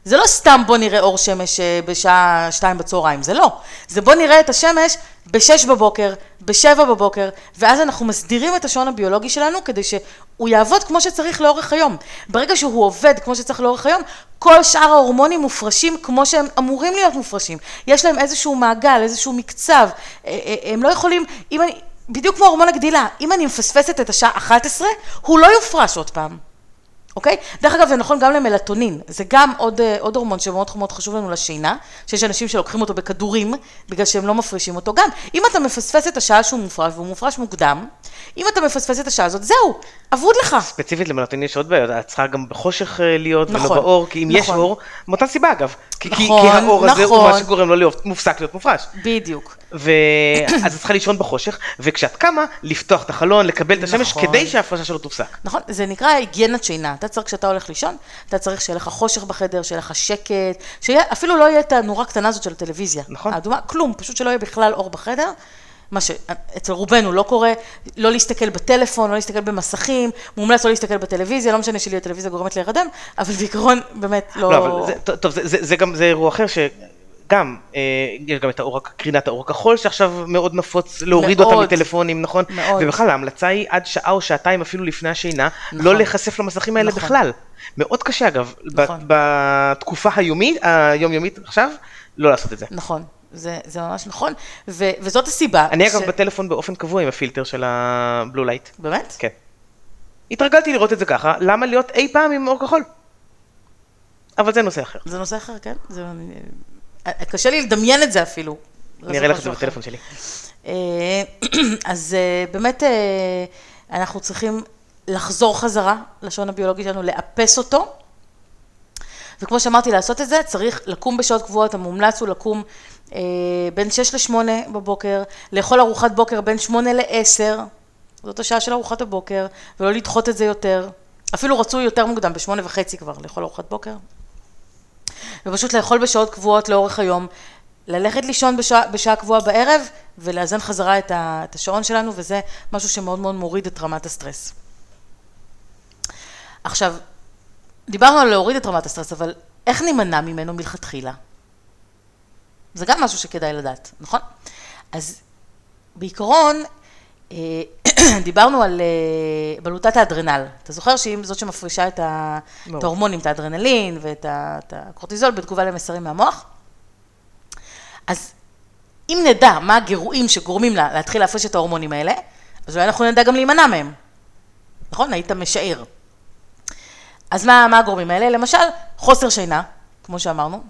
זה לא סתם בוא נראה אור שמש אה, בשעה שתיים בצהריים, זה לא. זה בוא נראה את השמש בשש בבוקר, בשבע בבוקר, ואז אנחנו מסדירים את השעון הביולוגי שלנו כדי שהוא יעבוד כמו שצריך לאורך היום. ברגע שהוא עובד כמו שצריך לאורך היום, כל שאר ההורמונים מופרשים כמו שהם אמורים להיות מופרשים. יש להם איזשהו מעגל, איזשהו מקצב, אה, אה, הם לא יכולים, אם אני, בדיוק כמו הורמון הגדילה, אם אני מפספסת את השעה 11, הוא לא יופרש עוד פעם. אוקיי? דרך אגב, זה נכון גם למלטונין, זה גם עוד, אה, עוד הורמון שמאוד מאוד חשוב לנו לשינה, שיש אנשים שלוקחים אותו בכדורים, בגלל שהם לא מפרישים אותו. גם, אם אתה מפספס את השעה שהוא מופרש, והוא מופרש מוקדם, אם אתה מפספס את השעה הזאת, זהו, אבוד לך. ספציפית למלטונין יש עוד בעיות, את צריכה גם בחושך אה, להיות ולא נכון, באור, כי אם יש נכון. אור, מאותה סיבה אגב. כי, כי- נכון, כי האור הזה הוא נכון. מה שגורם לו להיות מופסק להיות מופרש. בדיוק. ואז את צריכה לישון בחושך, וכשאת קמה, לפתוח את החלון, לקבל את השמש, נכון. כדי שההפרשה שלו תופסק. נכון, זה נקרא היגיינת שינה. אתה צריך, כשאתה הולך לישון, אתה צריך שיהיה לך חושך בחדר, שיהיה לך שקט, שאפילו לא יהיה את הנורה הקטנה הזאת של הטלוויזיה. נכון. האדומה, כלום, פשוט שלא יהיה בכלל אור בחדר. מה שאצל רובנו לא קורה, לא להסתכל בטלפון, לא להסתכל במסכים, מומלץ לא להסתכל בטלוויזיה, לא משנה שלי הטלוויזיה גורמת להירדם, אבל בעיקרון באמת לא... לא, אבל זה, טוב, זה, זה, זה גם, זה אירוע אחר שגם, אה, יש גם את האור, קרינת האור הכחול שעכשיו מאוד נפוץ להוריד מאוד. אותה מטלפונים, נכון? מאוד. ובכלל ההמלצה היא עד שעה או שעתיים אפילו לפני השינה, נכון. לא להיחשף למסכים האלה נכון. בכלל. מאוד קשה אגב, נכון. בתקופה היומית, היומיומית עכשיו, לא לעשות את זה. נכון, זה, זה ממש נכון, ו, וזאת הסיבה. אני אגב בטלפון באופן קבוע עם הפילטר של ה blue light. באמת? כן. התרגלתי לראות את זה ככה, למה להיות אי פעם עם אור כחול? אבל זה נושא אחר. זה נושא אחר, כן? זה... קשה לי לדמיין את זה אפילו. אני אראה לך את זה בטלפון שלי. אה, אז אה, באמת אה, אנחנו צריכים לחזור חזרה לשעון הביולוגי שלנו, לאפס אותו. וכמו שאמרתי, לעשות את זה צריך לקום בשעות קבועות, המומלץ הוא לקום אה, בין 6 ל-8 בבוקר, לאכול ארוחת בוקר בין 8 ל-10, זאת השעה של ארוחת הבוקר, ולא לדחות את זה יותר. אפילו רצוי יותר מוקדם, בשמונה וחצי כבר, לאכול ארוחת בוקר. ופשוט לאכול בשעות קבועות לאורך היום, ללכת לישון בשעה, בשעה קבועה בערב, ולאזן חזרה את, ה, את השעון שלנו, וזה משהו שמאוד מאוד מוריד את רמת הסטרס. עכשיו, דיברנו על להוריד את רמת הסטרס, אבל איך נימנע ממנו מלכתחילה? זה גם משהו שכדאי לדעת, נכון? אז בעיקרון, דיברנו על אה, בלוטת האדרנל. אתה זוכר שהיא זאת שמפרישה את, ההורמונים, את האדרנלין ואת הקורטיזול בתגובה למסרים מהמוח? אז אם נדע מה הגירויים שגורמים לה להתחיל להפריש את ההורמונים האלה, אז אולי אנחנו נדע גם להימנע מהם. נכון? היית משער. אז מה, מה הגורמים האלה? למשל, חוסר שינה, כמו שאמרנו,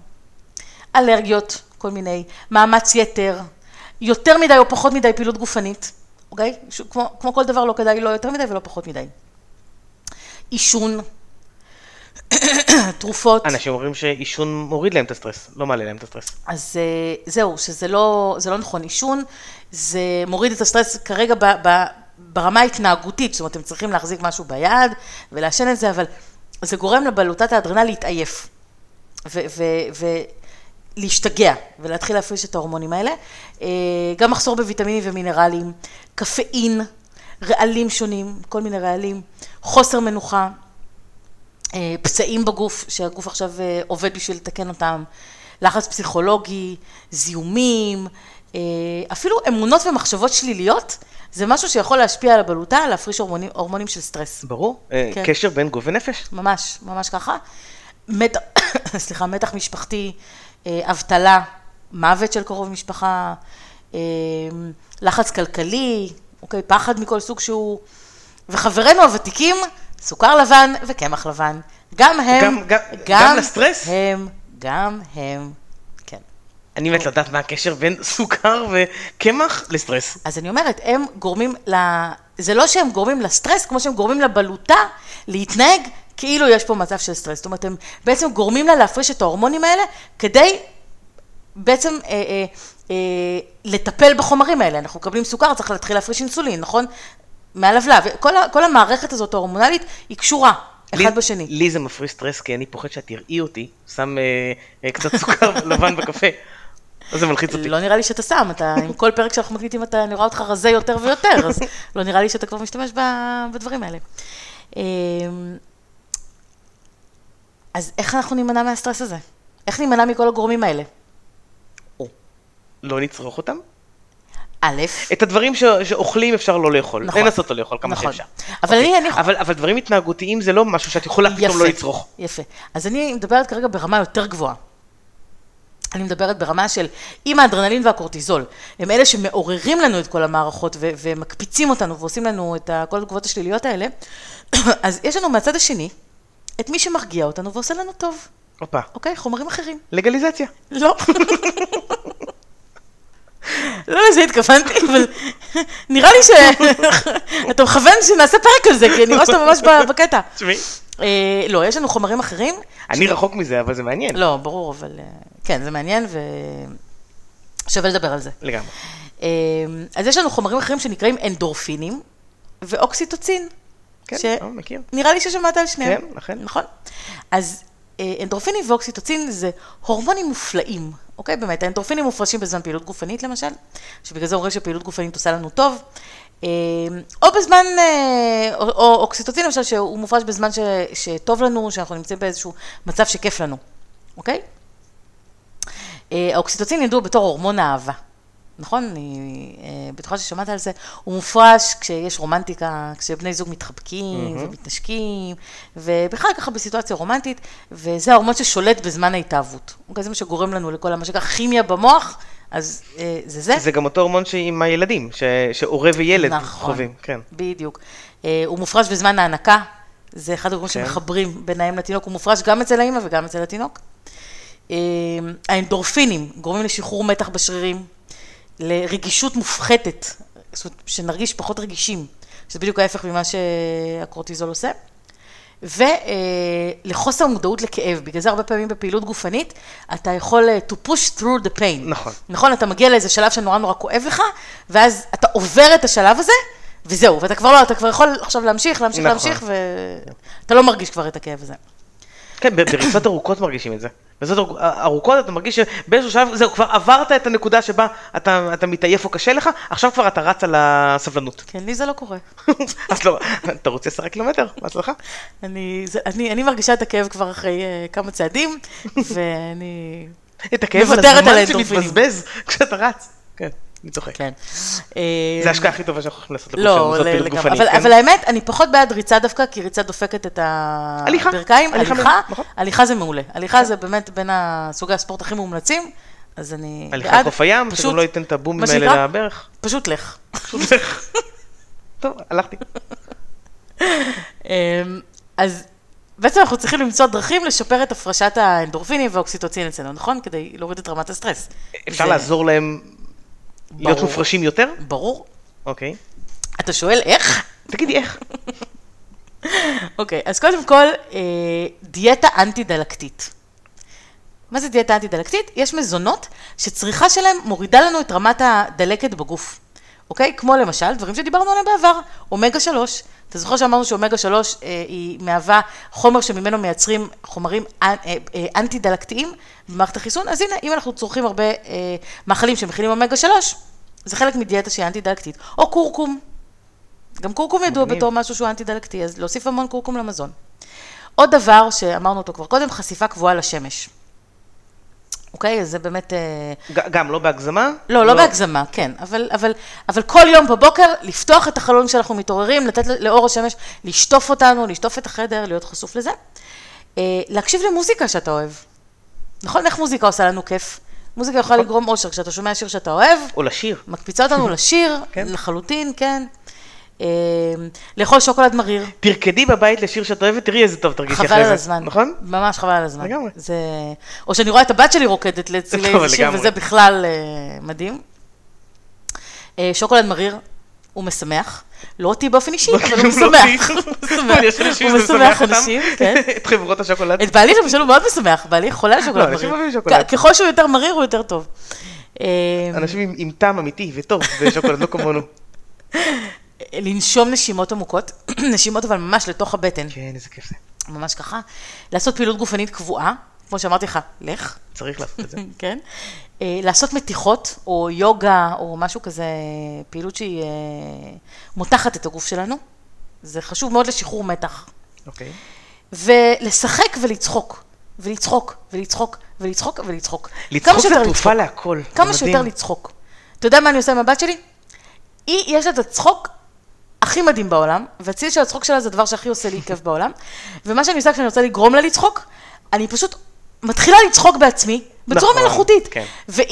אלרגיות, כל מיני, מאמץ יתר, יותר מדי או פחות מדי פעילות גופנית, אוקיי? כמו, כמו כל דבר לא כדאי לא יותר מדי ולא פחות מדי. עישון, תרופות. אנשים אומרים שעישון מוריד להם את הסטרס, לא מעלה להם את הסטרס. אז אה, זהו, שזה לא, זה לא נכון. עישון, זה מוריד את הסטרס כרגע ב, ב, ברמה ההתנהגותית, זאת אומרת, הם צריכים להחזיק משהו ביד ולעשן את זה, אבל זה גורם לבלוטת האדרנל להתעייף. ולהשתגע ולהתחיל להפריש את ההורמונים האלה. אה, גם מחסור בוויטמינים ומינרלים, קפאין, רעלים שונים, כל מיני רעלים, חוסר מנוחה, אה, פצעים בגוף, שהגוף עכשיו אה, עובד בשביל לתקן אותם, לחץ פסיכולוגי, זיהומים, אפילו אמונות ומחשבות שליליות, זה משהו שיכול להשפיע על הבלוטה, להפריש הורמונים, הורמונים של סטרס. ברור, כן. קשר בין גוף ונפש. ממש, ממש ככה. מת... סליחה, מתח משפחתי, אבטלה, מוות של קרוב משפחה, אה, לחץ כלכלי, אוקיי, פחד מכל סוג שהוא, וחברינו הוותיקים, סוכר לבן וקמח לבן. גם הם, גם, גם, גם, גם לסטרס? הם, גם הם, כן. אני מת לדעת מה הקשר בין סוכר וקמח לסטרס. אז אני אומרת, הם גורמים ל... זה לא שהם גורמים לסטרס, כמו שהם גורמים לבלוטה להתנהג כאילו יש פה מצב של סטרס. זאת אומרת, הם בעצם גורמים לה להפריש את ההורמונים האלה כדי בעצם אה, אה, אה, לטפל בחומרים האלה. אנחנו מקבלים סוכר, צריך להתחיל להפריש אינסולין, נכון? מהלבלב. כל, כל המערכת הזאת ההורמונלית היא קשורה. אחד לי, בשני. לי זה מפריש סטרס כי אני פוחד שאת תראי אותי, שם אה, אה, קצת סוכר לבן בקפה. אז זה מלחיץ אותי. לא נראה לי שאתה שם, אתה, עם כל פרק שאנחנו מקליטים, אתה, אני רואה אותך רזה יותר ויותר, אז לא נראה לי שאתה כבר משתמש בדברים האלה. אז איך אנחנו נימנע מהסטרס הזה? איך נימנע מכל הגורמים האלה? או, לא נצרוך אותם? א', את הדברים ש... שאוכלים אפשר לא לאכול, נכון, לנסות לא לאכול כמה נכון. שאפשר. אבל אוקיי. אני, אני... אבל, אבל דברים התנהגותיים זה לא משהו שאת יכולה פתאום לא לצרוך. יפה. אז אני מדברת כרגע ברמה יותר גבוהה. אני מדברת ברמה של אם האדרנלין והקורטיזול הם אלה שמעוררים לנו את כל המערכות ו- ומקפיצים אותנו ועושים לנו את כל התגובות השליליות האלה, אז יש לנו מהצד השני את מי שמרגיע אותנו ועושה לנו טוב. הופה. אוקיי? חומרים אחרים. לגליזציה. לא. לא לזה התכוונתי, אבל נראה לי שאתה מכוון שנעשה פרק על זה, כי אני רואה שאתה ממש בקטע. תשמעי. אה, לא, יש לנו חומרים אחרים. אני רחוק מזה, אבל זה מעניין. לא, ברור, אבל אה, כן, זה מעניין ושווה לדבר על זה. לגמרי. אה, אז יש לנו חומרים אחרים שנקראים אנדורפינים ואוקסיטוצין. כן, לא, מכיר. נראה לי ששמעת על שניהם. כן, אכן. נכון. אז אנדורפינים ואוקסיטוצין זה הורמונים מופלאים, אוקיי? באמת, האנדורפינים מופרשים בזמן פעילות גופנית למשל, שבגלל זה אומרים שפעילות גופנית עושה לנו טוב. או בזמן, או, או אוקסיטוצין למשל, שהוא מופרש בזמן ש, שטוב לנו, שאנחנו נמצאים באיזשהו מצב שכיף לנו, אוקיי? האוקסיטוצין ידוע בתור הורמון האהבה. נכון? אני אה, בטוחה ששמעת על זה. הוא מופרש כשיש רומנטיקה, כשבני זוג מתחבקים mm-hmm. ומתנשקים, ובכלל ככה בסיטואציה רומנטית, וזה ההורמון ששולט בזמן ההתאהבות. זה מה שגורם לנו לכל מה שנקרא כימיה במוח, אז אה, זה זה. זה גם אותו הורמון עם הילדים, ש... שהורה וילד נכון, חווים, כן. בדיוק. אה, הוא מופרש בזמן ההנקה, זה אחד ההורמונים כן. שמחברים בין האם לתינוק, הוא מופרש גם אצל האמא וגם אצל התינוק. אה, האנדורפינים גורמים לשחרור מתח בשרירים, לרגישות מופחתת, זאת אומרת, שנרגיש פחות רגישים, שזה בדיוק ההפך ממה שהקורטיזול עושה. ולחוסר מודעות לכאב, בגלל זה הרבה פעמים בפעילות גופנית, אתה יכול אה, to push through the pain. נכון. נכון, אתה מגיע לאיזה שלב שנורא נורא כואב לך, ואז אתה עובר את השלב הזה, וזהו, ואתה כבר לא, אתה כבר יכול עכשיו להמשיך, להמשיך, נכון. להמשיך, ואתה לא מרגיש כבר את הכאב הזה. כן, בריצות ארוכות מרגישים את זה. בריצות ארוכ- ארוכות אתה מרגיש שבאיזשהו שלב, זהו, כבר עברת את הנקודה שבה אתה, אתה מתעייף או קשה לך, עכשיו כבר אתה רץ על הסבלנות. כן, לי זה לא קורה. אז לא, תרוץ 10 קילומטר, בהצלחה. אני, אני, אני מרגישה את הכאב כבר אחרי uh, כמה צעדים, ואני... את הכאב על הזמן. שמתבזבז כשאתה רץ. כן, אני צוחק. כן. זה ההשקעה הכי טובה שאנחנו יכולים לעשות לא, לעשות פעילות. גופנית, אבל, כן? אבל האמת, אני פחות בעד ריצה דווקא, כי ריצה דופקת את הליכה, הברכיים. הליכה הליכה, נכון. הליכה זה מעולה. הליכה זה באמת בין הסוגי הספורט הכי מומלצים, אז אני הליכה בעד. לחוף הים, שגם לא ייתן את הבומים האלה לברך. פשוט לך. פשוט לך. טוב, הלכתי. אמ, אז בעצם אנחנו צריכים למצוא דרכים לשפר את הפרשת האנדורפינים והאוקסיטוצין אצלנו, נכון? כדי להוריד את רמת הסטרס. אפשר זה- לעזור להם להיות. מופרשים יותר? ברור. אוקיי. אתה שואל איך? תגידי איך. אוקיי, אז קודם כל, אה, דיאטה אנטי-דלקתית. מה זה דיאטה אנטי-דלקתית? יש מזונות שצריכה שלהם מורידה לנו את רמת הדלקת בגוף. אוקיי? כמו למשל, דברים שדיברנו עליהם בעבר, אומגה 3. אתה זוכר שאמרנו שאומגה 3 אה, היא מהווה חומר שממנו מייצרים חומרים אה, אה, אנטי-דלקתיים במערכת החיסון? אז הנה, אם אנחנו צורכים הרבה מאכלים שמכילים אומגה 3, זה חלק מדיאטה שהיא אנטי-דלקתית. או קורקום. גם קורקום ידוע. בתור משהו שהוא אנטי-דלקתי, אז להוסיף המון קורקום למזון. עוד דבר שאמרנו אותו כבר קודם, חשיפה קבועה לשמש. אוקיי? אז זה באמת... אה, גם לא בהגזמה? לא, לא בהגזמה, כן, אבל, אבל, אבל כל יום בבוקר לפתוח את החלון כשאנחנו מתעוררים, לתת לאור השמש, לשטוף אותנו, לשטוף את החדר, להיות חשוף לזה. אה, להקשיב למוזיקה שאתה אוהב. נכון? איך מוזיקה עושה לנו כיף? מוזיקה יכולה לגרום אושר כשאתה שומע שיר שאתה אוהב, או לשיר. מקפיצה אותנו לשיר, כן. לחלוטין, כן. לאכול שוקולד מריר, תרקדי בבית לשיר שאת אוהבת, תראי איזה טוב תרגישי חבל אחרי על זה. הזמן. נכון? ממש חבל על הזמן. לגמרי. זה... או שאני רואה את הבת שלי רוקדת לצילי איזה שיר. וזה בכלל אה, מדהים. אה, שוקולד מריר, הוא משמח. לא אותי באופן אישי, אבל הוא לא משמח. הוא משמח. אנשים כן. את חברות השוקולד. את בעלי למשל הוא מאוד משמח, בעלי חולה על שוקולד לא, מריר. שוקולד. כ- ככל שהוא יותר מריר, הוא יותר טוב. אה, אנשים עם- עם טעם אמיתי וטוב בשוקולד, לא כמונו. לנשום נשימות עמוקות, נשימות אבל ממש לתוך הבטן, כן, איזה כיף זה. ממש ככה. לעשות פעילות גופנית קבועה, כמו שאמרתי לך, לך. צריך לעשות את זה. כן? אה, לעשות מתיחות, או יוגה, או משהו כזה, פעילות שהיא אה, מותחת את הגוף שלנו. זה חשוב מאוד לשחרור מתח. אוקיי. ולשחק ולצחוק. ולצחוק, ולצחוק, ולצחוק, ולצחוק. לצחוק זה תרופה. להכל. כמה. שיותר לצחוק. אתה יודע מה אני עושה עם הבת שלי? היא, יש לה את הצחוק הכי מדהים בעולם, והציל של הצחוק שלה זה הדבר שהכי עושה לי כיף בעולם. ומה שאני עושה כשאני רוצה לגרום לה לצחוק, אני פשוט מתחילה לצחוק בעצמי, בצורה נכון, מלאכותית. כן. והיא,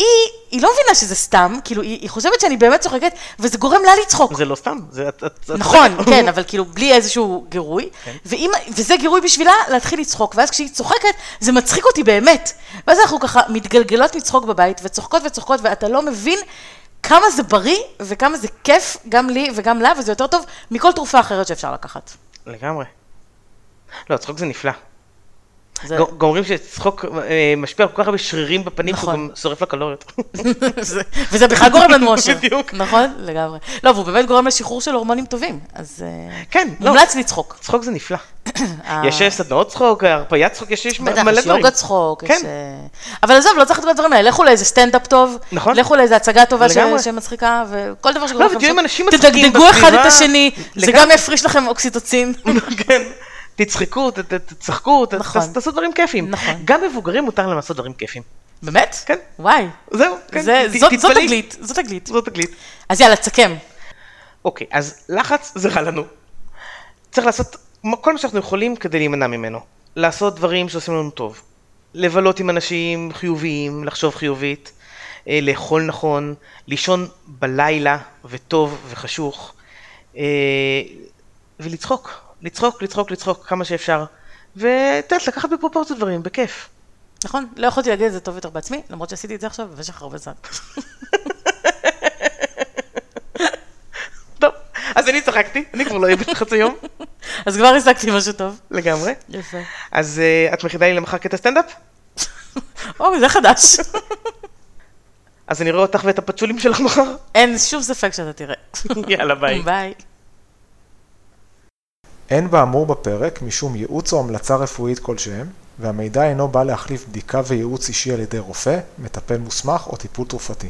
היא לא מבינה שזה סתם, כאילו, היא, היא חושבת שאני באמת צוחקת, וזה גורם לה לצחוק. זה לא סתם, זה... את- את- את נכון, צודקת. כן, אבל כאילו בלי איזשהו גירוי, כן. ואם, וזה גירוי בשבילה להתחיל לצחוק, ואז כשהיא צוחקת, זה מצחיק אותי באמת. ואז אנחנו ככה מתגלגלות מצחוק בבית, וצוחקות וצוחקות, ואתה לא מבין כמה זה בריא, וכמה זה כיף, גם לי וגם לה, וזה יותר טוב מכל תרופה אחרת שאפשר לקחת. לגמרי. לא, צחוק זה נפלא. זה, אומרים שצחוק אה, משפיע על כל כך הרבה שרירים בפנים, שהוא נכון. גם שורף לקלוריות. זה- וזה בכלל גורם לנו אושר. בדיוק. נכון? לגמרי. לא, והוא באמת גורם לשחרור של הורמונים טובים, אז אה, כן, לא. מומלץ לצחוק. צחוק זה נפלא. אה, יש סדנאות צחוק, הרפיית צחוק, יש יש בטח, מלא יש דברים. יוגה צחוק. כן. אה, אבל עזוב, לא צריך כל הדברים האלה, לכו לאיזה סטנדאפ טוב, נכון. לכו לאיזה הצגה טובה. שמצחיקה, וכל דבר לא, שקורה לכם ותהיו עם אנשים מצחיקים תדגדגו אחד בסביבה. את השני, זה. גם יפריש לכם אוקסיטוצין. כן. תצחקו, תצחקו, נכון. תעשו דברים כיפים. נכון. גם מבוגרים מותר להם לעשות דברים כיפים. באמת? כן. וואי. זהו, כן. זה- ת- זאת-. תגלית, זאת תגלית. זאת תגלית. אז יאללה, תסכם. אוקיי, אז לחץ זה רע לנו. צריך לעשות כל מה שאנחנו יכולים כדי להימנע ממנו. לעשות דברים שעושים לנו טוב. לבלות עם אנשים חיוביים, לחשוב חיובית, אה, לאכול נכון, לישון בלילה וטוב וחשוך, אה, ולצחוק. לצחוק, לצחוק, לצחוק כמה שאפשר. ואת יודעת, לקחת בפרופורציות דברים, בכיף. נכון, לא יכולתי להגיד את זה טוב יותר בעצמי, למרות שעשיתי את זה עכשיו במשך הרבה זמן. אז אני צחקתי, אני כבר לא אהיה בחצי יום, אז כבר השגתי משהו טוב. לגמרי. יפה. אז אה, את מכינה לי למחר קטע סטנדאפ? אוי, זה חדש. אז אני רואה אותך ואת הפצ'ולים שלך מחר? אין שום ספק שאתה תראה. יאללה, ביי. ביי. אין באמור בפרק משום ייעוץ או המלצה רפואית כלשהם, והמידע אינו בא להחליף בדיקה וייעוץ אישי על ידי רופא, מטפל מוסמך או טיפול תרופתי.